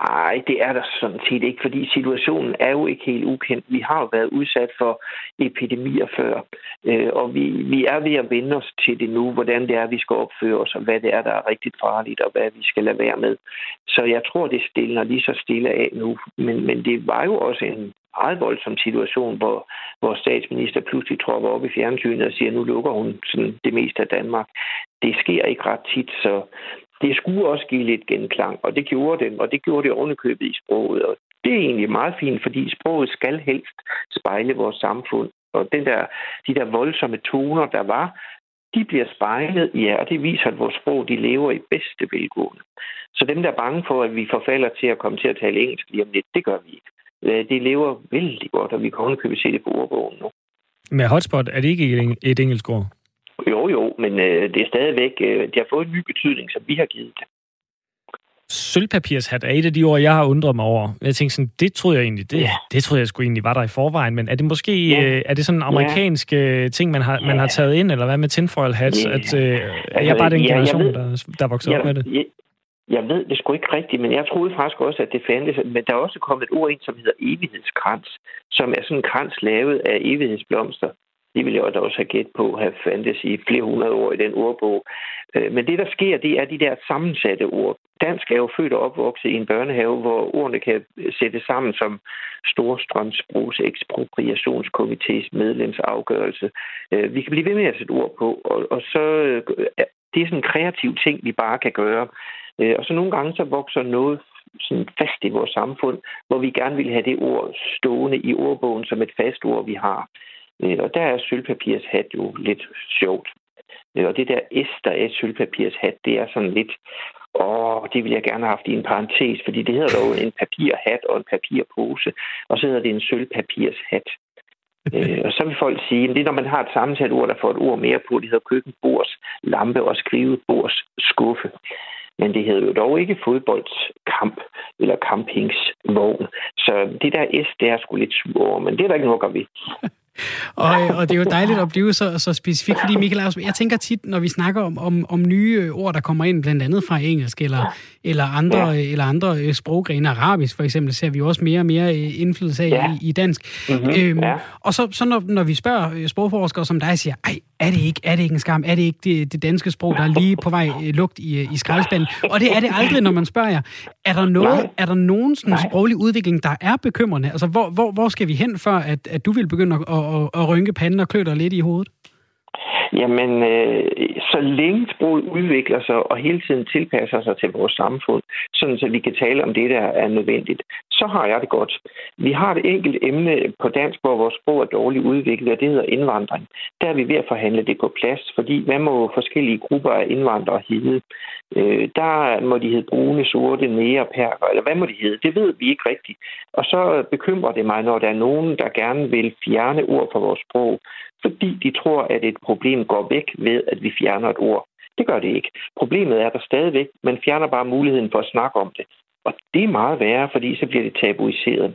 Ej, det er der sådan set ikke, fordi situationen er jo ikke helt ukendt. Vi har jo været udsat for epidemier før, øh, og vi, vi er ved at vende os til det nu, hvordan det er, vi skal opføre os, og hvad det er, der er rigtig farligt, og hvad vi skal lade være med. Så jeg tror, det stiller lige så stille af nu. Men, men det var jo også en meget voldsom situation, hvor, hvor statsminister pludselig tropper op i fjernsynet og siger, at nu lukker hun sådan det meste af Danmark. Det sker ikke ret tit, så det skulle også give lidt genklang, og det gjorde den, og det gjorde det ovenikøbet i sproget. Og det er egentlig meget fint, fordi sproget skal helst spejle vores samfund. Og den der, de der voldsomme toner, der var, de bliver spejlet, ja, og det viser, at vores sprog de lever i bedste velgående. Så dem, der er bange for, at vi forfalder til at komme til at tale engelsk lige om lidt, det gør vi ikke. De det lever vældig godt, og vi kan ovenikøbet se det på ordbogen nu. Med hotspot, er det ikke et engelsk ord? Jo, jo, men øh, det er stadigvæk, øh, det har fået en ny betydning, som vi har givet det. Sølvpapirshat er et af de ord, jeg har undret mig over. Jeg tænkte sådan, det troede jeg egentlig, det, ja. det troede jeg skulle egentlig var der i forvejen, men er det måske, ja. øh, er det sådan en amerikansk ja. ting, man har, ja. man har taget ind, eller hvad med tinfoil hats, ja. at øh, er jeg bare den ja, generation, ved, der, der vokset ja, op med det? Ja, jeg ved det sgu ikke rigtigt, men jeg troede faktisk også, at det fandtes. Men der er også kommet et ord ind, som hedder evighedskrans, som er sådan en krans lavet af evighedsblomster det ville jeg også have gæt på, have fandtes i flere hundrede år i den ordbog. Øh, men det, der sker, det er de der sammensatte ord. Dansk er jo født og opvokset i en børnehave, hvor ordene kan sættes sammen som Storstrømsbrugs ekspropriationskomités medlemsafgørelse. Øh, vi kan blive ved med at sætte ord på, og, og så øh, det er sådan en kreativ ting, vi bare kan gøre. Og så nogle gange så vokser noget sådan fast i vores samfund, hvor vi gerne vil have det ord stående i ordbogen som et fast ord, vi har. Øh, og der er sølvpapirs hat jo lidt sjovt. Øh, og det der S, der er sølvpapirs hat, det er sådan lidt, åh, det vil jeg gerne have haft i en parentes, fordi det hedder dog en papirhat og en papirpose, og så hedder det en sølvpapirs hat. øh, og så vil folk sige, at det er, når man har et sammensat ord, der får et ord mere på, det hedder køkkenbords lampe og skrivebords skuffe. Men det hedder jo dog ikke fodboldskamp eller campingsvogn. Så det der S, det er sgu lidt sur over, men det er der ikke noget at ved og, og det er jo dejligt at blive så, så specifik, fordi Michael Ausberg, jeg tænker tit, når vi snakker om, om, om nye ord, der kommer ind, blandt andet fra engelsk eller, eller andre, ja. eller andre øh, sproggrene, arabisk for eksempel, ser vi jo også mere og mere øh, indflydelse af ja. i, i dansk. Mm-hmm. Øhm, ja. Og så, så når, når vi spørger øh, sprogforskere som dig, siger, ej, er det ikke, er det ikke en skam? Er det ikke det, det danske sprog, der er lige på vej lugt i, i skraldespanden? Og det er det aldrig, når man spørger jer. Er der, noget, er der nogen sådan sproglig udvikling, der er bekymrende? Altså, hvor, hvor, hvor skal vi hen, før at, at du vil begynde at, at, at rynke panden og klø dig lidt i hovedet? Jamen, øh, så længe sproget udvikler sig og hele tiden tilpasser sig til vores samfund, sådan så vi kan tale om det, der er nødvendigt, så har jeg det godt. Vi har et enkelt emne på dansk, hvor vores sprog er dårligt udviklet, og det hedder indvandring. Der er vi ved at forhandle det på plads, fordi hvad må forskellige grupper af indvandrere hedde? Øh, der må de hedde brune, sorte, nære, perker, eller hvad må de hedde? Det ved vi ikke rigtigt. Og så bekymrer det mig, når der er nogen, der gerne vil fjerne ord fra vores sprog, fordi de tror, at et problem går væk ved, at vi fjerner et ord. Det gør det ikke. Problemet er der stadigvæk. Man fjerner bare muligheden for at snakke om det. Og det er meget værre, fordi så bliver det tabuiseret.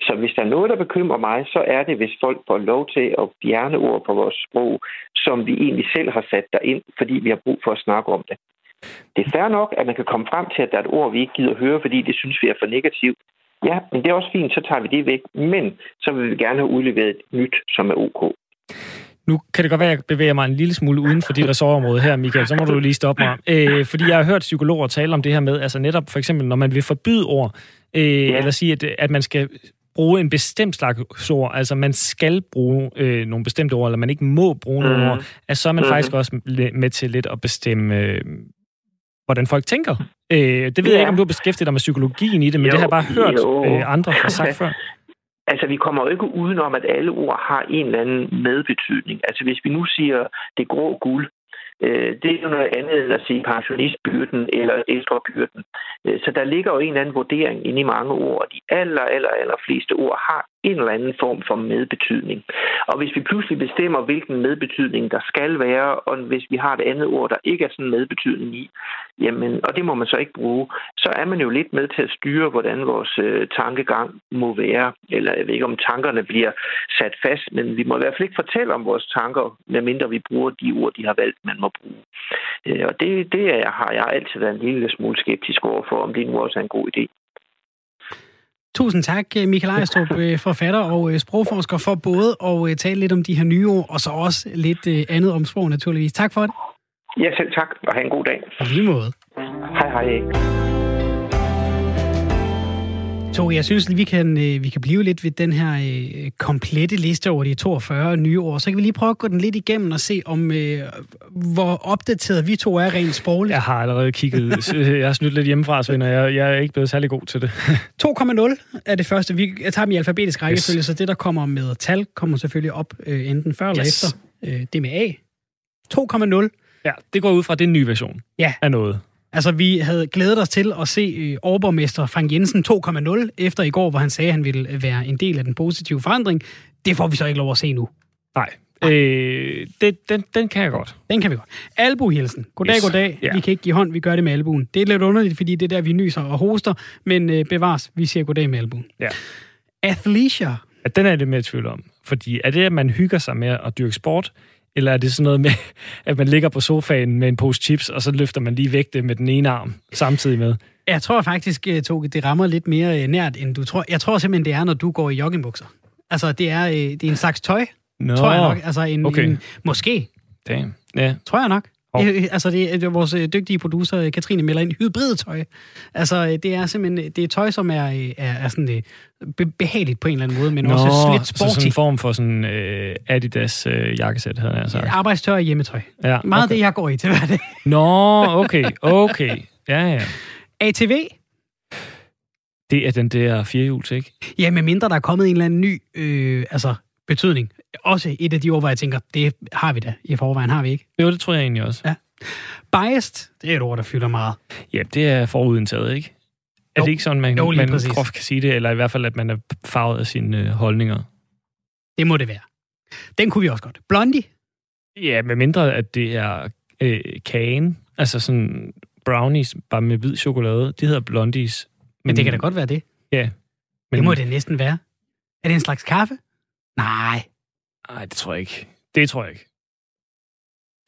Så hvis der er noget, der bekymrer mig, så er det, hvis folk får lov til at fjerne ord på vores sprog, som vi egentlig selv har sat ind, fordi vi har brug for at snakke om det. Det er fair nok, at man kan komme frem til, at der er et ord, vi ikke gider høre, fordi det synes vi er for negativt. Ja, men det er også fint, så tager vi det væk. Men så vil vi gerne have udleveret et nyt, som er ok. Nu kan det godt være, at jeg bevæger mig en lille smule uden for dit ressortområde her, Michael. Så må du lige stoppe mig. Øh, fordi jeg har hørt psykologer tale om det her med, altså netop for eksempel, når man vil forbyde ord, øh, ja. eller sige, at, at man skal bruge en bestemt slags ord, altså man skal bruge øh, nogle bestemte ord, eller man ikke må bruge mm. nogle ord, altså så er man mm. faktisk også med til lidt at bestemme, øh, hvordan folk tænker. Øh, det ved ja. jeg ikke, om du har beskæftiget dig med psykologien i det, men jo, det har jeg bare hørt øh, andre har sagt [LAUGHS] før. Altså, vi kommer jo ikke udenom, at alle ord har en eller anden medbetydning. Altså, hvis vi nu siger det grå guld, øh, det er jo noget andet end at sige pensionistbyrden eller ældrebyrden. Øh, så der ligger jo en eller anden vurdering inde i mange ord. De aller, aller, aller fleste ord har en eller anden form for medbetydning. Og hvis vi pludselig bestemmer, hvilken medbetydning der skal være, og hvis vi har et andet ord, der ikke er sådan medbetydning i, jamen, og det må man så ikke bruge, så er man jo lidt med til at styre, hvordan vores øh, tankegang må være. Eller jeg ved ikke, om tankerne bliver sat fast, men vi må i hvert fald ikke fortælle om vores tanker, medmindre vi bruger de ord, de har valgt, man må bruge. Øh, og det, det er, har jeg altid været en lille smule skeptisk over for, om det nu også er en god idé. Tusind tak, Michael Ejstrup, [LAUGHS] øh, forfatter og øh, sprogforsker, for både at øh, tale lidt om de her nye ord, og så også lidt andet om sprog naturligvis. Tak for det. Ja, selv tak, og have en god dag. På lige måde. Hej, hej. To, jeg synes, vi kan, øh, vi kan blive lidt ved den her øh, komplette liste over de 42 nye år. Så kan vi lige prøve at gå den lidt igennem og se, om øh, hvor opdateret vi to er rent sprogligt. Jeg har allerede kigget. [LAUGHS] jeg har snydt lidt hjemmefra, Svend, og jeg, jeg er ikke blevet særlig god til det. [LAUGHS] 2,0 er det første. Vi, jeg tager dem i alfabetisk rækkefølge, yes. så det, der kommer med tal, kommer selvfølgelig op enten før eller yes. efter. Det med A. 2,0. Ja, det går ud fra, den nye version ja. af noget. Altså, vi havde glædet os til at se øh, overborgmester Frank Jensen 2.0 efter i går, hvor han sagde, at han ville øh, være en del af den positive forandring. Det får vi så ikke lov at se nu. Nej. Øh, det, den, den kan jeg godt. Den kan vi godt. Albuhilsen. Goddag, yes. goddag. Yeah. Vi kan ikke give hånd, vi gør det med albuen. Det er lidt underligt, fordi det er der, vi nyser og hoster, men øh, bevares, vi siger goddag med albuen. Ja. Athleisure. Ja, den er det med tvivl om. Fordi er det, at man hygger sig med at dyrke sport, eller er det sådan noget med, at man ligger på sofaen med en pose chips, og så løfter man lige væk det med den ene arm samtidig med? Jeg tror faktisk, øh, Toge, det rammer lidt mere øh, nært, end du tror. Jeg tror simpelthen, det er, når du går i joggingbukser. Altså, det er, øh, det er en slags tøj, Nå, tror jeg nok. Altså, en, okay. en, måske. Damn. Ja. Tror jeg nok. Oh. Altså, det er vores dygtige producer, Katrine, melder ind hybridtøj. Altså, det er simpelthen det er tøj, som er, er, er sådan behageligt på en eller anden måde, men Nå, også lidt sporty. så sådan en form for sådan uh, Adidas uh, jakkesæt, havde jeg sagt. Arbejdstøj og hjemmetøj. Ja, Meget okay. det, jeg går i til hverdag. Nå, okay, okay. Ja, ja. ATV? Det er den der firehjuls, ikke? Ja, med mindre der er kommet en eller anden ny øh, altså, betydning. Også et af de ord, hvor jeg tænker, det har vi da i forvejen, har vi ikke? Jo, det tror jeg egentlig også. Ja. Biased, det er et ord, der fylder meget. Ja, det er forudindtaget, ikke? Er det ikke sådan, man, jo, man groft kan sige det, eller i hvert fald, at man er farvet af sine øh, holdninger? Det må det være. Den kunne vi også godt. Blondie? Ja, med mindre, at det er øh, kagen, altså sådan brownies, bare med hvid chokolade. Det hedder blondies. Men, men det kan da godt være det. Ja. Men, det må det næsten være. Er det en slags kaffe? Nej. Nej, det tror jeg ikke. Det tror jeg ikke.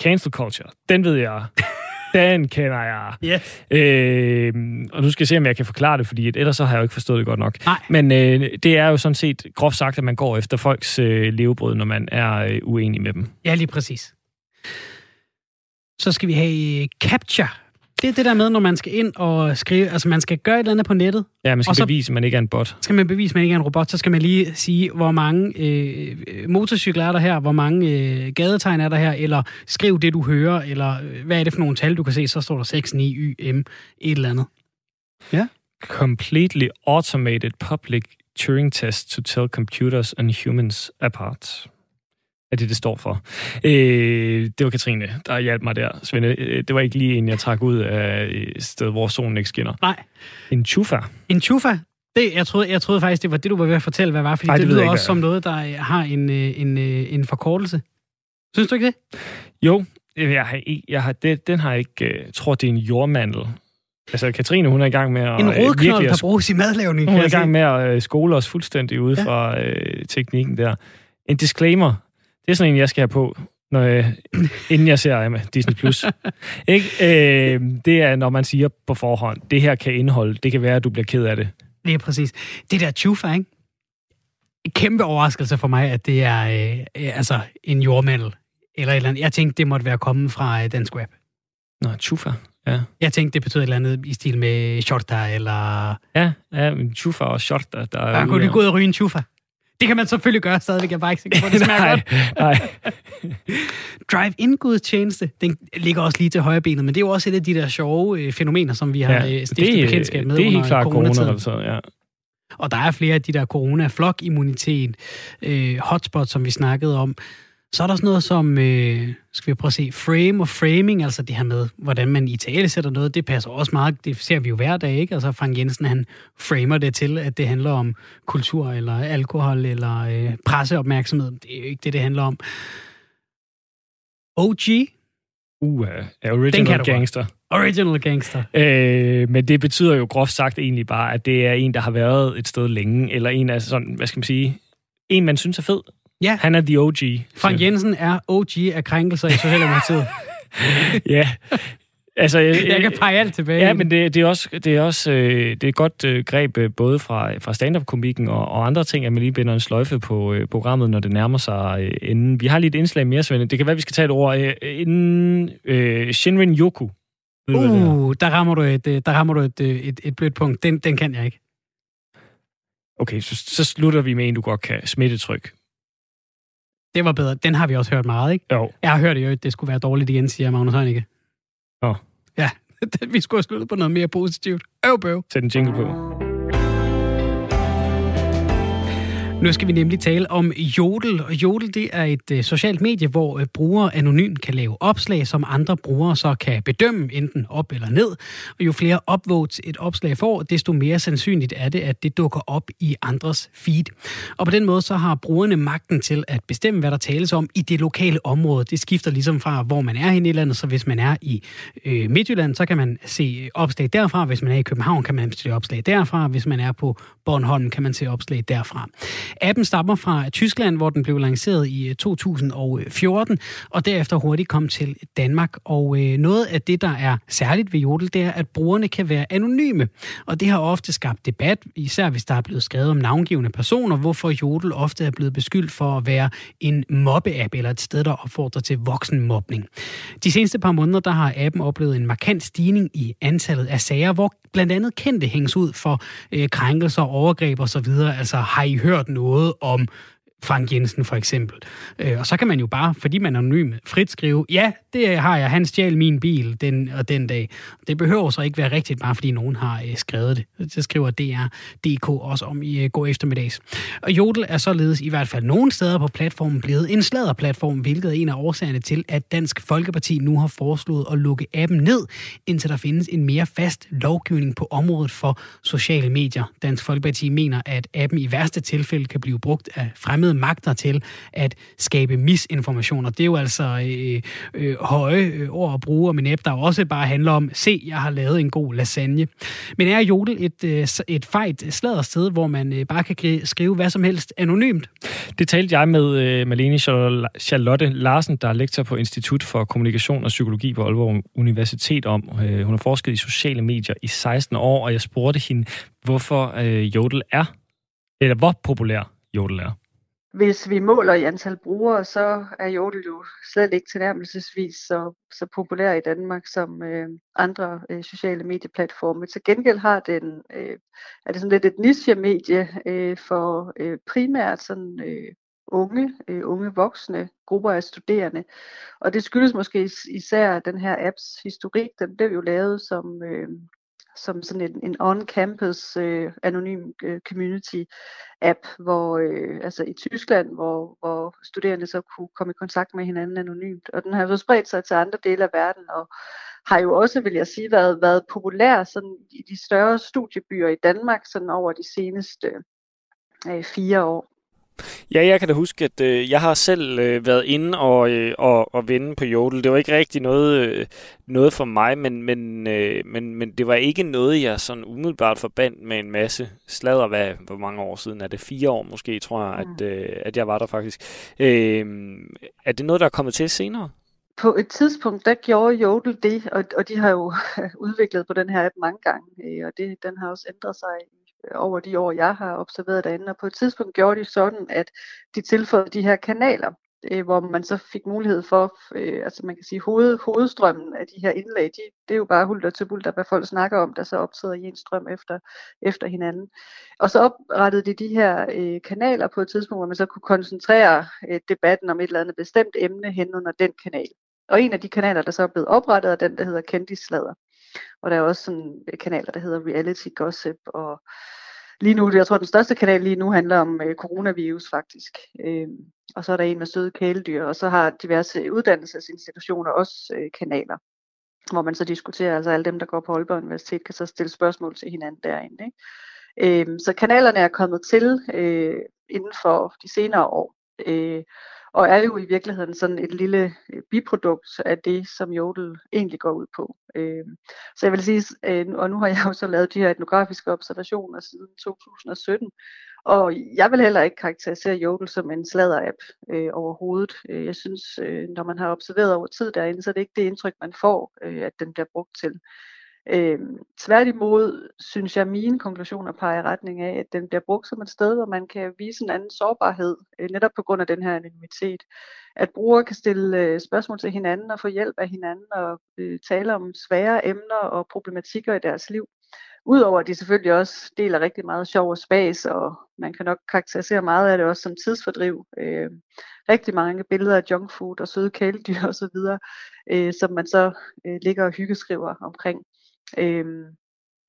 Cancel culture, den ved jeg. [LAUGHS] Den kender jeg. Yes. Øh, og nu skal jeg se, om jeg kan forklare det, fordi ellers så har jeg jo ikke forstået det godt nok. Nej. Men øh, det er jo sådan set groft sagt, at man går efter folks øh, levebrød, når man er øh, uenig med dem. Ja, lige præcis. Så skal vi have øh, capture. Det er det der med, når man skal ind og skrive, altså man skal gøre et eller andet på nettet. Ja, man skal så, bevise, at man ikke er en bot. Skal man bevise, at man ikke er en robot, så skal man lige sige, hvor mange øh, motorcykler er der her, hvor mange øh, gadetegn er der her, eller skriv det, du hører, eller øh, hvad er det for nogle tal, du kan se, så står der 6, 9, Y, M, et eller andet. Ja. Completely automated public Turing test to tell computers and humans apart er det, det står for. Øh, det var Katrine, der hjalp mig der, Svende. Øh, det var ikke lige en, jeg trak ud af et sted, hvor solen ikke skinner. Nej. En chufa. En chufa? Det, jeg, troede, jeg troede faktisk, det var det, du var ved at fortælle, hvad var, fordi Ej, det, det lyder ikke, også som noget, der har en, øh, en, øh, en forkortelse. Synes du ikke det? Jo, jeg har, jeg har, det, den har ikke... Jeg tror, det er en jordmandel. Altså, Katrine, hun er i gang med at... En rodknold, der bruges i madlavning. Hun er i gang med at skole os fuldstændig ude ja. fra øh, teknikken der. En disclaimer. Det er sådan en, jeg skal have på, når jeg, inden jeg ser med Disney+. Plus. [LAUGHS] ikke? Øh, det er, når man siger på forhånd, det her kan indeholde, det kan være, at du bliver ked af det. Det er præcis. Det der chufa, ikke? En kæmpe overraskelse for mig, at det er øh, altså en jordmændel. Eller et eller andet. Jeg tænkte, det måtte være kommet fra øh, dansk web. Nå, chufa. Ja. Jeg tænkte, det betyder et eller andet i stil med shorta, eller... Ja, ja men chufa og shorta, der er... Ja, kunne du gå ud og ryge en chufa? Det kan man selvfølgelig gøre stadigvæk, jeg er bare ikke sikker på, det smager [LAUGHS] nej, godt. nej. [LAUGHS] Drive-in gudstjeneste, den ligger også lige til højre benet, men det er jo også et af de der sjove øh, fænomener, som vi har ja, øh, stiftet bekendtskab med Det er helt klart corona, altså, ja. Og der er flere af de der corona-flok-immunitet, øh, hotspot, som vi snakkede om, så er der sådan noget som, øh, skal vi prøve at se, frame og framing, altså det her med, hvordan man i tale sætter noget, det passer også meget, det ser vi jo hver dag, ikke? Altså Frank Jensen, han framer det til, at det handler om kultur, eller alkohol, eller øh, presseopmærksomhed. Det er jo ikke det, det handler om. OG. Uh, original gangster. Original gangster. Øh, men det betyder jo groft sagt egentlig bare, at det er en, der har været et sted længe, eller en af sådan, hvad skal man sige, en, man synes er fed, Ja. Han er the OG. Frank Jensen er OG af krænkelser i Socialdemokratiet. [LAUGHS] ja. Altså, jeg, jeg kan pege alt tilbage. Ja, men det, det er også, det er også øh, det er et godt øh, greb øh, både fra, fra stand-up-komikken og, og andre ting, at man lige binder en sløjfe på øh, programmet, når det nærmer sig øh, inden. Vi har lige et indslag mere, Svende. Det kan være, vi skal tage et ord. Øh, inden øh, Shinrin Yoku. Uh, der rammer du et, der rammer du et, et, et blødt punkt. Den, den kan jeg ikke. Okay, så, så slutter vi med en, du godt kan. Smittetryk. Det var bedre. Den har vi også hørt meget, ikke? Jo. Jeg har hørt jo, at det skulle være dårligt igen, siger Magnus Heunicke. Nå. Ja, [LAUGHS] vi skulle have sluttet på noget mere positivt. Øv, bøv. Sæt en jingle på. Nu skal vi nemlig tale om Jodel. Og Jodel det er et øh, socialt medie, hvor øh, brugere anonymt kan lave opslag, som andre brugere så kan bedømme enten op eller ned. Og jo flere upvotes et opslag får, desto mere sandsynligt er det, at det dukker op i andres feed. Og på den måde så har brugerne magten til at bestemme, hvad der tales om i det lokale område. Det skifter ligesom fra, hvor man er henne i landet. Så hvis man er i øh, Midtjylland, så kan man se opslag derfra. Hvis man er i København, kan man se opslag derfra. Hvis man er på Bornholm, kan man se opslag derfra. Appen stammer fra Tyskland, hvor den blev lanceret i øh, 2014, øh, og derefter hurtigt kom til Danmark. Og øh, noget af det, der er særligt ved Jodel, det er, at brugerne kan være anonyme. Og det har ofte skabt debat, især hvis der er blevet skrevet om navngivende personer, hvorfor Jodel ofte er blevet beskyldt for at være en mobbe-app, eller et sted, der opfordrer til voksenmobning. De seneste par måneder, der har appen oplevet en markant stigning i antallet af sager, hvor blandt andet kendte hænges ud for øh, krænkelser, overgreb osv. Altså, har I hørt noget om Frank Jensen for eksempel. Øh, og så kan man jo bare, fordi man er anonym, frit skrive, ja, det har jeg, han stjal min bil den og den dag. Det behøver så ikke være rigtigt, bare fordi nogen har øh, skrevet det. Det skriver DR.dk også om i øh, går eftermiddags. Og Jodel er således i hvert fald nogle steder på platformen blevet en sladderplatform, hvilket er en af årsagerne til, at Dansk Folkeparti nu har foreslået at lukke appen ned, indtil der findes en mere fast lovgivning på området for sociale medier. Dansk Folkeparti mener, at appen i værste tilfælde kan blive brugt af fremmede fremmede magter til at skabe misinformation, og Det er jo altså øh, øh, høje øh, ord at bruge om en app, der også bare handler om, se, jeg har lavet en god lasagne. Men er Jodel et, øh, et fejt sted, hvor man øh, bare kan skrive hvad som helst anonymt? Det talte jeg med øh, Malene Charlotte Larsen, der er lektor på Institut for Kommunikation og Psykologi på Aalborg Universitet om. Øh, hun har forsket i sociale medier i 16 år, og jeg spurgte hende, hvorfor øh, Jodel er, eller hvor populær Jodel er hvis vi måler i antal brugere, så er Jodel jo slet ikke tilnærmelsesvis så, så populær i Danmark som øh, andre øh, sociale medieplatforme. Til gengæld har den, øh, er det sådan lidt et niche-medie øh, for øh, primært sådan, øh, unge, øh, unge voksne grupper af studerende. Og det skyldes måske især den her apps historik. Den blev jo lavet som, øh, som sådan en, en on-campus øh, anonym øh, community app, hvor øh, altså i Tyskland, hvor, hvor studerende så kunne komme i kontakt med hinanden anonymt. Og den har så spredt sig til andre dele af verden, og har jo også, vil jeg sige, været, været populær sådan i de større studiebyer i Danmark sådan over de seneste øh, fire år. Ja, jeg kan da huske, at øh, jeg har selv øh, været inde og, øh, og, og vende på Jodel. Det var ikke rigtig noget, øh, noget for mig, men, men, øh, men, men det var ikke noget, jeg sådan umiddelbart forbandt med en masse sladder. Hvad, hvor mange år siden er det? Fire år måske, tror jeg, mm. at, øh, at jeg var der faktisk. Øh, er det noget, der er kommet til senere? på et tidspunkt, der gjorde Jodel det, og, og de har jo [LAUGHS] udviklet på den her app mange gange, øh, og det, den har også ændret sig over de år, jeg har observeret derinde. Og på et tidspunkt gjorde de sådan, at de tilføjede de her kanaler, øh, hvor man så fik mulighed for, øh, altså man kan sige, hoved, hovedstrømmen af de her indlæg, de, det er jo bare hulter til bulter, hvad folk snakker om, der så optræder i en strøm efter, efter hinanden. Og så oprettede de de her øh, kanaler på et tidspunkt, hvor man så kunne koncentrere øh, debatten om et eller andet bestemt emne hen under den kanal. Og en af de kanaler, der så er blevet oprettet, er den, der hedder Kendisslader. Og der er også sådan øh, kanaler, der hedder Reality Gossip, og lige nu, jeg tror, den største kanal lige nu handler om øh, coronavirus faktisk. Øh, og så er der en med søde kæledyr, og så har diverse uddannelsesinstitutioner også øh, kanaler, hvor man så diskuterer, altså alle dem, der går på Aalborg Universitet, kan så stille spørgsmål til hinanden derinde. Ikke? Øh, så kanalerne er kommet til øh, inden for de senere år. Øh, og er jo i virkeligheden sådan et lille øh, biprodukt af det, som Jodel egentlig går ud på. Øh, så jeg vil sige, øh, og nu har jeg jo så lavet de her etnografiske observationer siden 2017, og jeg vil heller ikke karakterisere Jodel som en sladder-app øh, overhovedet. Øh, jeg synes, øh, når man har observeret over tid derinde, så er det ikke det indtryk, man får, øh, at den bliver brugt til. Øh, tværtimod synes jeg, at mine konklusioner peger i retning af, at den bliver brugt som et sted, hvor man kan vise en anden sårbarhed, øh, netop på grund af den her anonymitet. At brugere kan stille øh, spørgsmål til hinanden og få hjælp af hinanden og øh, tale om svære emner og problematikker i deres liv. Udover at de selvfølgelig også deler rigtig meget sjov og spas, og man kan nok karakterisere meget af det også som tidsfordriv. Øh, rigtig mange billeder af junkfood og søde kæledyr [LAUGHS] osv., øh, som man så øh, ligger og hyggeskriver omkring. Øhm,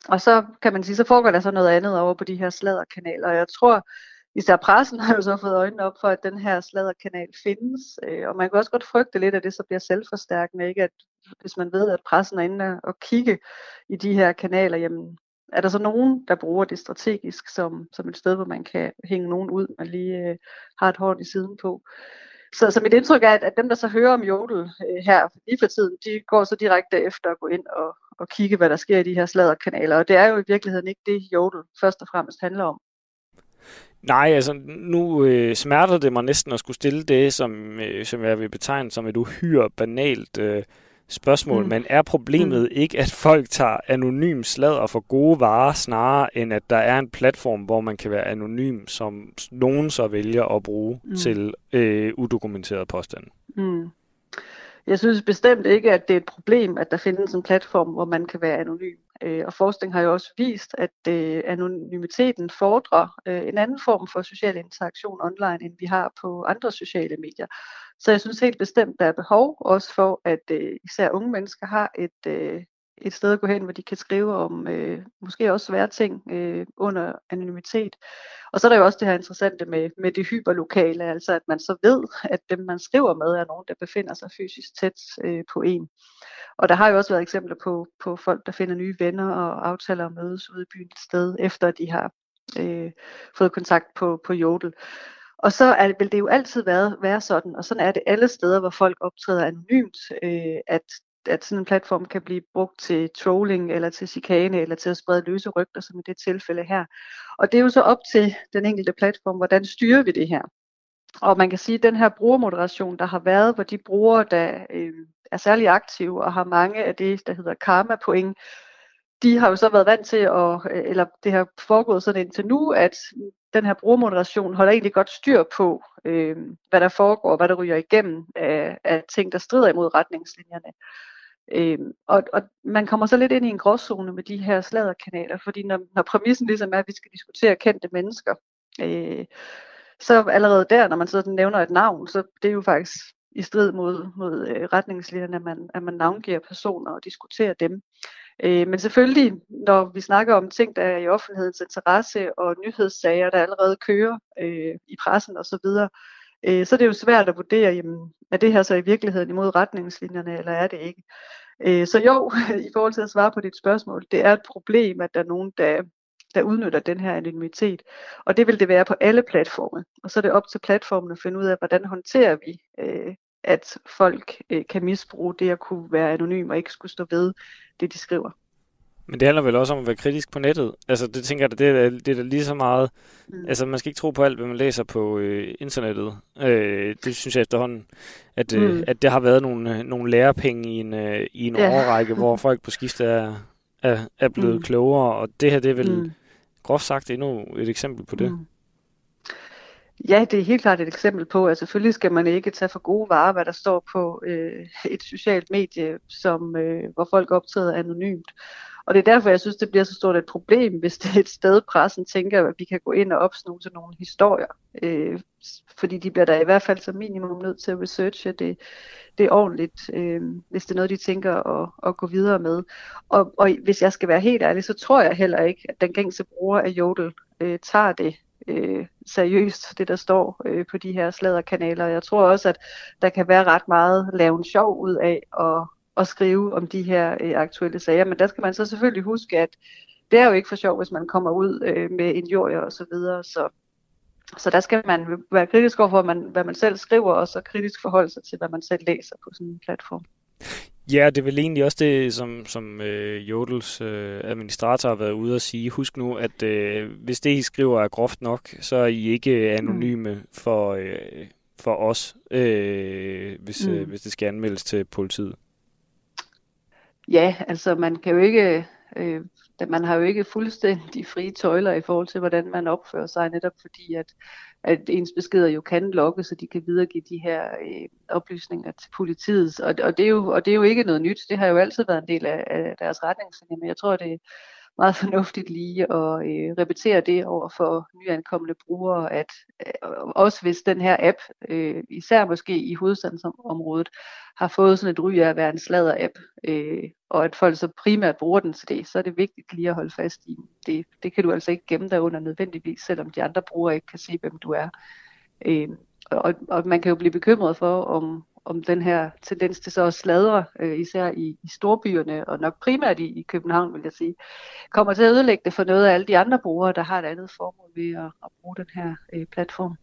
og så kan man sige, så foregår der så noget andet over på de her sladderkanaler. Og jeg tror, især pressen [LAUGHS] har jo så fået øjnene op for, at den her sladderkanal findes. Øh, og man kan også godt frygte lidt, at det så bliver selvforstærkende. Ikke? At hvis man ved, at pressen er inde og kigge i de her kanaler, jamen er der så nogen, der bruger det strategisk som, som et sted, hvor man kan hænge nogen ud, man lige øh, har et hårdt i siden på. Så, så mit indtryk er, at, at dem, der så hører om Jodel øh, her lige for tiden, de går så direkte efter at gå ind og, og kigge, hvad der sker i de her sladderkanaler. Og det er jo i virkeligheden ikke det, Jodel først og fremmest handler om. Nej, altså nu øh, smerter det mig næsten at skulle stille det, som, øh, som jeg vil betegne som et uhyre banalt øh, spørgsmål, mm. men er problemet mm. ikke, at folk tager anonym sladder for gode varer, snarere end at der er en platform, hvor man kan være anonym, som nogen så vælger at bruge mm. til øh, udokumenteret påstand? Mm. Jeg synes bestemt ikke, at det er et problem, at der findes en platform, hvor man kan være anonym. Øh, og forskning har jo også vist, at øh, anonymiteten fordrer øh, en anden form for social interaktion online, end vi har på andre sociale medier. Så jeg synes helt bestemt, der er behov også for, at øh, især unge mennesker har et, øh, et sted at gå hen, hvor de kan skrive om øh, måske også svære ting øh, under anonymitet. Og så er der jo også det her interessante med, med det hyperlokale, altså at man så ved, at dem man skriver med er nogen, der befinder sig fysisk tæt øh, på en. Og der har jo også været eksempler på, på folk, der finder nye venner og aftaler at mødes ude i byen et sted, efter de har øh, fået kontakt på, på Jodel. Og så er, vil det jo altid være, være sådan, og sådan er det alle steder, hvor folk optræder anonymt, øh, at at sådan en platform kan blive brugt til trolling, eller til chikane, eller til at sprede løse rygter, som i det tilfælde her. Og det er jo så op til den enkelte platform, hvordan styrer vi det her. Og man kan sige, at den her brugermoderation, der har været, hvor de brugere, der øh, er særlig aktive og har mange af det, der hedder karma-point, de har jo så været vant til, at, øh, eller det har foregået sådan indtil nu, at den her brugermoderation holder egentlig godt styr på, øh, hvad der foregår, hvad der ryger igennem af, af ting, der strider imod retningslinjerne. Øh, og, og man kommer så lidt ind i en gråzone med de her sladerkanaler, fordi når, når præmissen ligesom er, at vi skal diskutere kendte mennesker, øh, så allerede der, når man så nævner et navn, så det er jo faktisk i strid mod, mod øh, retningslinjerne, at man, at man navngiver personer og diskuterer dem. Øh, men selvfølgelig, når vi snakker om ting, der er i offentlighedens interesse og nyhedssager, der allerede kører øh, i pressen osv., øh, så er det jo svært at vurdere, jamen, er det her så i virkeligheden imod retningslinjerne, eller er det ikke? Øh, så jo, [LAUGHS] i forhold til at svare på dit spørgsmål, det er et problem, at der er nogen, der, der udnytter den her anonymitet. Og det vil det være på alle platforme. Og så er det op til platformen at finde ud af, hvordan håndterer vi, øh, at folk øh, kan misbruge det at kunne være anonym og ikke skulle stå ved det, de skriver. Men det handler vel også om at være kritisk på nettet. Altså, det tænker jeg, det er, det er da lige så meget... Mm. Altså, man skal ikke tro på alt, hvad man læser på øh, internettet. Øh, det synes jeg efterhånden, at, øh, mm. at det har været nogle, øh, nogle lærepenge i en, øh, i en ja. overrække, hvor folk på skift er, er, er blevet mm. klogere. Og det her, det er vel mm. groft sagt endnu et eksempel på det. Mm. Ja, det er helt klart et eksempel på, at selvfølgelig skal man ikke tage for gode varer, hvad der står på øh, [LAUGHS] et socialt medie, som, øh, hvor folk optræder anonymt. Og det er derfor, jeg synes, det bliver så stort et problem, hvis det er et sted, pressen tænker, at vi kan gå ind og opsnuse nogle historier. Øh, fordi de bliver da i hvert fald som minimum nødt til at researche det, det er ordentligt, øh, hvis det er noget, de tænker at, at gå videre med. Og, og hvis jeg skal være helt ærlig, så tror jeg heller ikke, at den gængse bruger af Jodel øh, tager det øh, seriøst, det der står øh, på de her sladderkanaler. Jeg tror også, at der kan være ret meget lave en sjov ud af at, at skrive om de her øh, aktuelle sager, men der skal man så selvfølgelig huske, at det er jo ikke for sjov, hvis man kommer ud øh, med injurier og så videre, så så der skal man være kritisk over for, hvad man, hvad man selv skriver, og så kritisk forholde sig til, hvad man selv læser på sådan en platform. Ja, det er vel egentlig også det, som, som øh, Jodels øh, administrator har været ude at sige. Husk nu, at øh, hvis det, I skriver, er groft nok, så er I ikke anonyme mm. for, øh, for os, øh, hvis, øh, mm. øh, hvis det skal anmeldes til politiet. Ja, altså man kan jo ikke... Øh, man har jo ikke fuldstændig frie tøjler i forhold til, hvordan man opfører sig, netop fordi, at at ens beskeder jo kan lokke, så de kan videregive de her øh, oplysninger til politiet. Og, og, det er jo, og det er jo ikke noget nyt. Det har jo altid været en del af, af deres retningslinjer, men jeg tror, det meget fornuftigt lige at øh, repetere det over for nyankomne brugere, at øh, også hvis den her app, øh, især måske i hovedstadsområdet, har fået sådan et ry af at være en sladder-app, øh, og at folk så primært bruger den til det, så er det vigtigt lige at holde fast i. Det, det kan du altså ikke gemme dig under nødvendigvis, selvom de andre brugere ikke kan se, hvem du er. Øh, og, og man kan jo blive bekymret for, om, om den her tendens til så at sladre, øh, især i, i storbyerne, og nok primært i, i København, vil jeg sige, kommer til at ødelægge det for noget af alle de andre brugere, der har et andet formål ved at, at bruge den her øh, platform.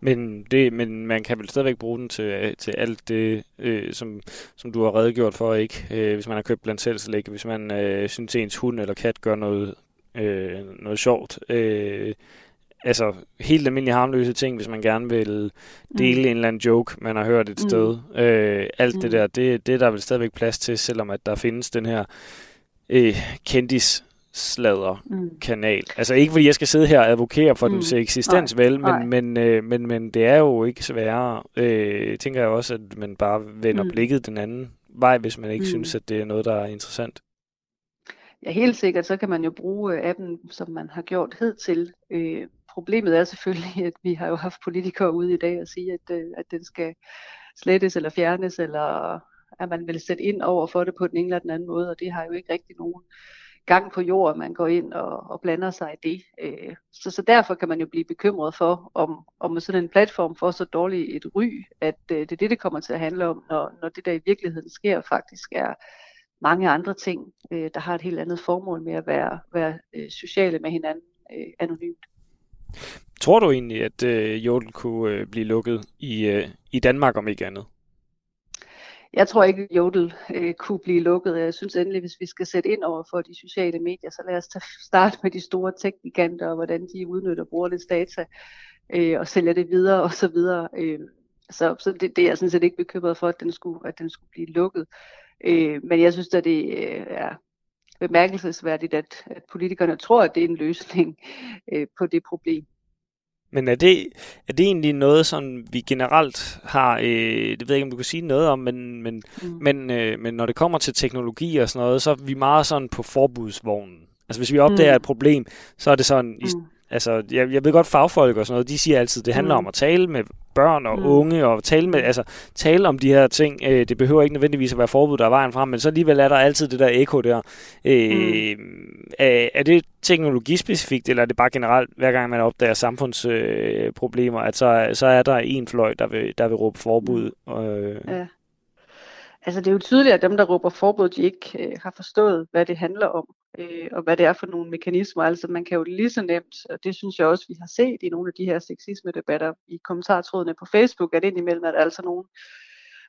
Men, det, men man kan vel stadigvæk bruge den til, øh, til alt det, øh, som, som du har redegjort for, ikke? Øh, hvis man har købt blandt selv, hvis man øh, synes, at ens hund eller kat gør noget, øh, noget sjovt. Øh, altså helt almindelige harmløse ting, hvis man gerne vil dele mm. en eller anden joke, man har hørt et mm. sted. Øh, alt mm. det der, det, det er der vel stadigvæk plads til, selvom at der findes den her øh, kendis slader kanal. Mm. Altså ikke fordi jeg skal sidde her og advokere for mm. dens eksistens, Nej. vel, men, Nej. men, øh, men, men det er jo ikke sværere. Øh, tænker jeg også, at man bare vender mm. blikket den anden vej, hvis man ikke mm. synes, at det er noget, der er interessant. Ja, helt sikkert, så kan man jo bruge øh, appen, som man har gjort hed til. Øh, problemet er selvfølgelig, at vi har jo haft politikere ude i dag og sige, at, øh, at den skal slettes eller fjernes, eller at man vil sætte ind over for det på den ene eller den anden måde, og det har jo ikke rigtig nogen gang på jord, man går ind og, og blander sig i det. Øh, så, så derfor kan man jo blive bekymret for, om, om sådan en platform får så dårligt et ry, at øh, det er det, det kommer til at handle om, når, når det der i virkeligheden sker faktisk er mange andre ting, øh, der har et helt andet formål med at være, være øh, sociale med hinanden øh, anonymt. Tror du egentlig, at øh, Jodel kunne øh, blive lukket i, øh, i Danmark om ikke andet? Jeg tror ikke, at Jodel øh, kunne blive lukket. Jeg synes endelig, hvis vi skal sætte ind over for de sociale medier, så lad os starte med de store tech-giganter og hvordan de udnytter brugernes data øh, og sælger det videre og så videre. Øh, så så det, det er jeg sådan set ikke bekymret for, at den skulle, at den skulle blive lukket. Øh, men jeg synes, at det øh, er bemærkelsesværdigt, at, at politikerne tror, at det er en løsning øh, på det problem. Men er det, er det egentlig noget, som vi generelt har, øh, det ved jeg ikke, om du kan sige noget om, men, men, mm. men, øh, men når det kommer til teknologi og sådan noget, så er vi meget sådan på forbudsvognen. Altså hvis vi opdager mm. et problem, så er det sådan, mm. i, altså jeg, jeg ved godt fagfolk og sådan noget, de siger altid, det handler mm. om at tale med børn og mm. unge og tale med, altså tale om de her ting. Øh, det behøver ikke nødvendigvis at være forbud, der er vejen frem, men så alligevel er der altid det der eko der. Øh, mm. er, er det teknologispecifikt, eller er det bare generelt, hver gang man opdager samfundsproblemer, øh, at så, så er der en fløj, der vil, der vil råbe forbud? Øh. Ja. Altså det er jo tydeligt, at dem, der råber forbud, de ikke øh, har forstået, hvad det handler om øh, og hvad det er for nogle mekanismer. Altså man kan jo lige så nemt, og det synes jeg også, vi har set i nogle af de her sexisme-debatter i kommentartrådene på Facebook, at indimellem er der altså nogle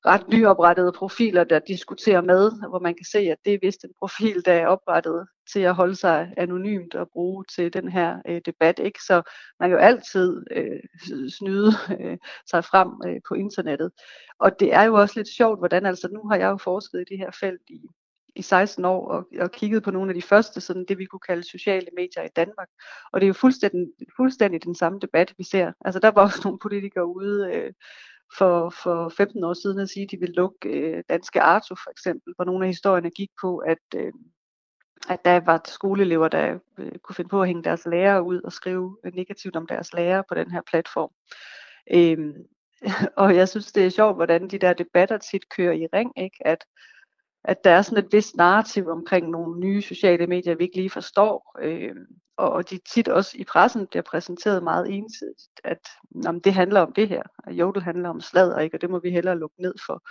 ret nyoprettede profiler, der diskuterer med, hvor man kan se, at det er vist en profil, der er oprettet til at holde sig anonymt og bruge til den her øh, debat. Ikke? Så man kan jo altid øh, snyde øh, sig frem øh, på internettet. Og det er jo også lidt sjovt, hvordan altså nu har jeg jo forsket i det her felt i i 16 år og, og kigget på nogle af de første, sådan det vi kunne kalde sociale medier i Danmark. Og det er jo fuldstændig, fuldstændig den samme debat, vi ser. Altså der var også nogle politikere ude øh, for, for 15 år siden at sige, at de ville lukke øh, Danske Arto for eksempel, hvor nogle af historierne gik på, at, øh, at der var skoleelever, der øh, kunne finde på at hænge deres lærere ud og skrive negativt om deres lærere på den her platform. Øh, [LAUGHS] og jeg synes, det er sjovt, hvordan de der debatter tit kører i ring, ikke? at at der er sådan et vist narrativ omkring nogle nye sociale medier, vi ikke lige forstår. Øh, og de tit også i pressen bliver præsenteret meget ensidigt, at jamen, det handler om det her, og Jodel handler om sladder, ikke? og det må vi hellere lukke ned for.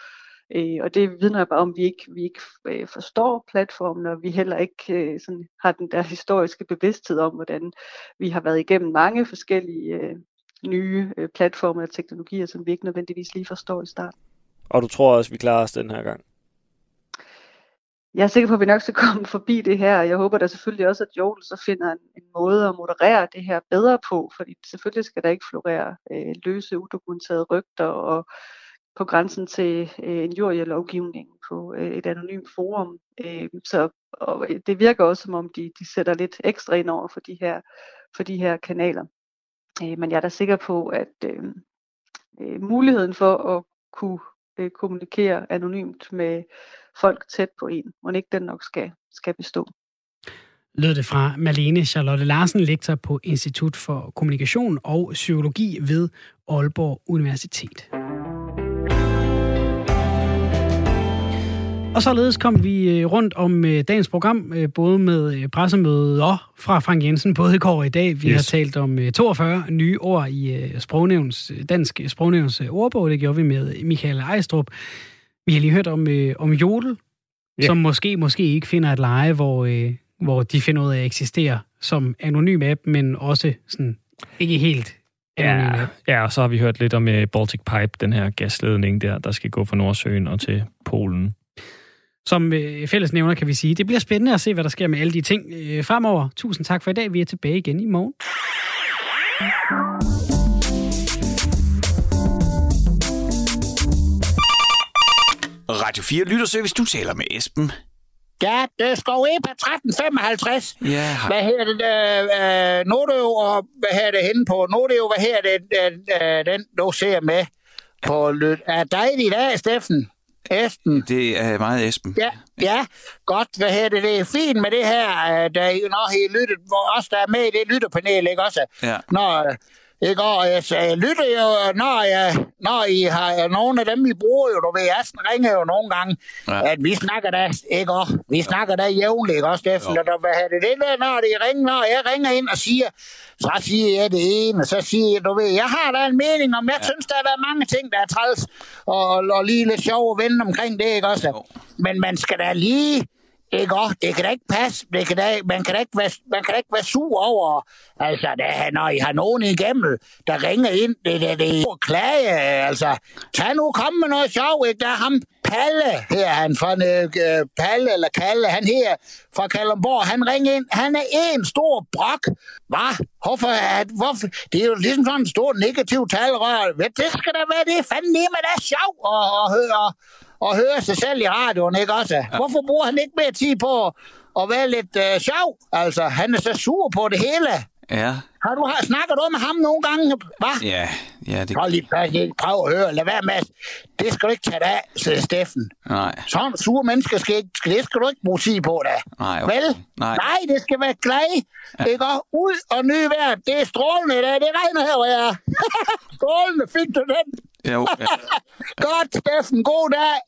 Øh, og det vidner bare om, at vi ikke, vi ikke øh, forstår platformen, og vi heller ikke øh, sådan, har den der historiske bevidsthed om, hvordan vi har været igennem mange forskellige øh, nye øh, platforme og teknologier, som vi ikke nødvendigvis lige forstår i starten. Og du tror også, vi klarer os den her gang? Jeg er sikker på, at vi nok skal [LAUGHS] komme forbi det her, og jeg håber da selvfølgelig også, at Jodel så finder en, en måde at moderere det her bedre på, fordi selvfølgelig skal der ikke florere øh, løse, udokumenterede rygter og på grænsen til øh, en jurielovgivning på øh, et anonymt forum. Øh, så og det virker også, som om de, de sætter lidt ekstra ind over for de her, for de her kanaler. Øh, men jeg er da sikker på, at øh, øh muligheden for at kunne øh, kommunikere anonymt med folk tæt på en. og ikke den nok skal, skal bestå. Lød det fra Malene Charlotte Larsen, lektor på Institut for Kommunikation og Psykologi ved Aalborg Universitet. Og således kom vi øh, rundt om øh, dagens program, øh, både med pressemøder fra Frank Jensen, både i går og i dag. Vi yes. har talt om 42 nye ord i sprognævns, dansk sprognævns ordbog. Det gjorde vi med Michael Ejstrup. Vi har lige hørt om, om Jodel, yeah. som måske måske ikke finder et leje, hvor, hvor de finder ud af at eksistere som anonym app, men også sådan ikke helt Ja, ja, og så har vi hørt lidt om Baltic Pipe, den her gasledning der, der skal gå fra Nordsøen og til Polen som øh, fællesnævner, kan vi sige. Det bliver spændende at se, hvad der sker med alle de ting øh, fremover. Tusind tak for i dag. Vi er tilbage igen i morgen. Radio 4 Lytterservice, du taler med Esben. Ja, det er Skov Epa 1355. Ja. Hvad hedder det? Øh, Nordøv, og hvad hedder det henne på Nordøv? Hvad hedder det, øh, den, du ser med på lyd? Er dejligt i dag, Steffen? Esben. Det er meget Esben. Ja, ja, godt. Hvad hedder det? Det er fint med det her, øh, der, når I lyttet, hvor os der er med i det lytterpanel, ikke også? Ja. Når, ikke? Og jeg, jeg lytter jo, når, jeg, når I har nogle af dem, I bruger jo, du ved, jeg ringer jo nogle gange, ja. at vi snakker da, ikke også? Vi snakker da jævnligt, ikke også, Steffen? Og hvad er det, det der, når de ringer, når jeg ringer ind og siger, så siger jeg det ene, og så siger jeg, du ved, jeg har da en mening om, jeg ja. synes, der er mange ting, der er træls, og, og, og lige lidt sjov at vende omkring det, ikke også? Jo. Men man skal da lige ikke også? Det kan da ikke passe. Det kan da, man, kan da ikke være, man kan da ikke være sur over, altså, da, når I har nogen igennem, der ringer ind, det, det, det er klage, altså. Tag nu, kom med noget sjov, ikke? Der er ham, Palle, her han fra øh, Palle eller Kalle, han her fra Kalundborg, han ringer ind, han er en stor brok. Hvad? Hvorfor, at, hvorfor? Det er jo ligesom sådan en stor negativ talrør. Det skal da være, det er fandme med der er sjov at, at høre og høre sig selv i radioen, ikke også? Ja. Hvorfor bruger han ikke mere tid på og være lidt uh, sjov. Altså, han er så sur på det hele. Ja. Har du har, snakket du med ham nogle gange, hva? Ja, ja. Det... Prøv lige at prøv at høre. Lad være med. Det skal du ikke tage af, siger Steffen. Nej. Sådan sure mennesker skal ikke, det skal du ikke bruge tid på da. Nej, okay. Vel? Nej. Nej, det skal være glad. Ja. Det går ud og ny vejr. Det er strålende i dag. Det regner her, hvor jeg er. [LAUGHS] strålende. Fik du den? Jo. Ja. Godt, Steffen. God dag.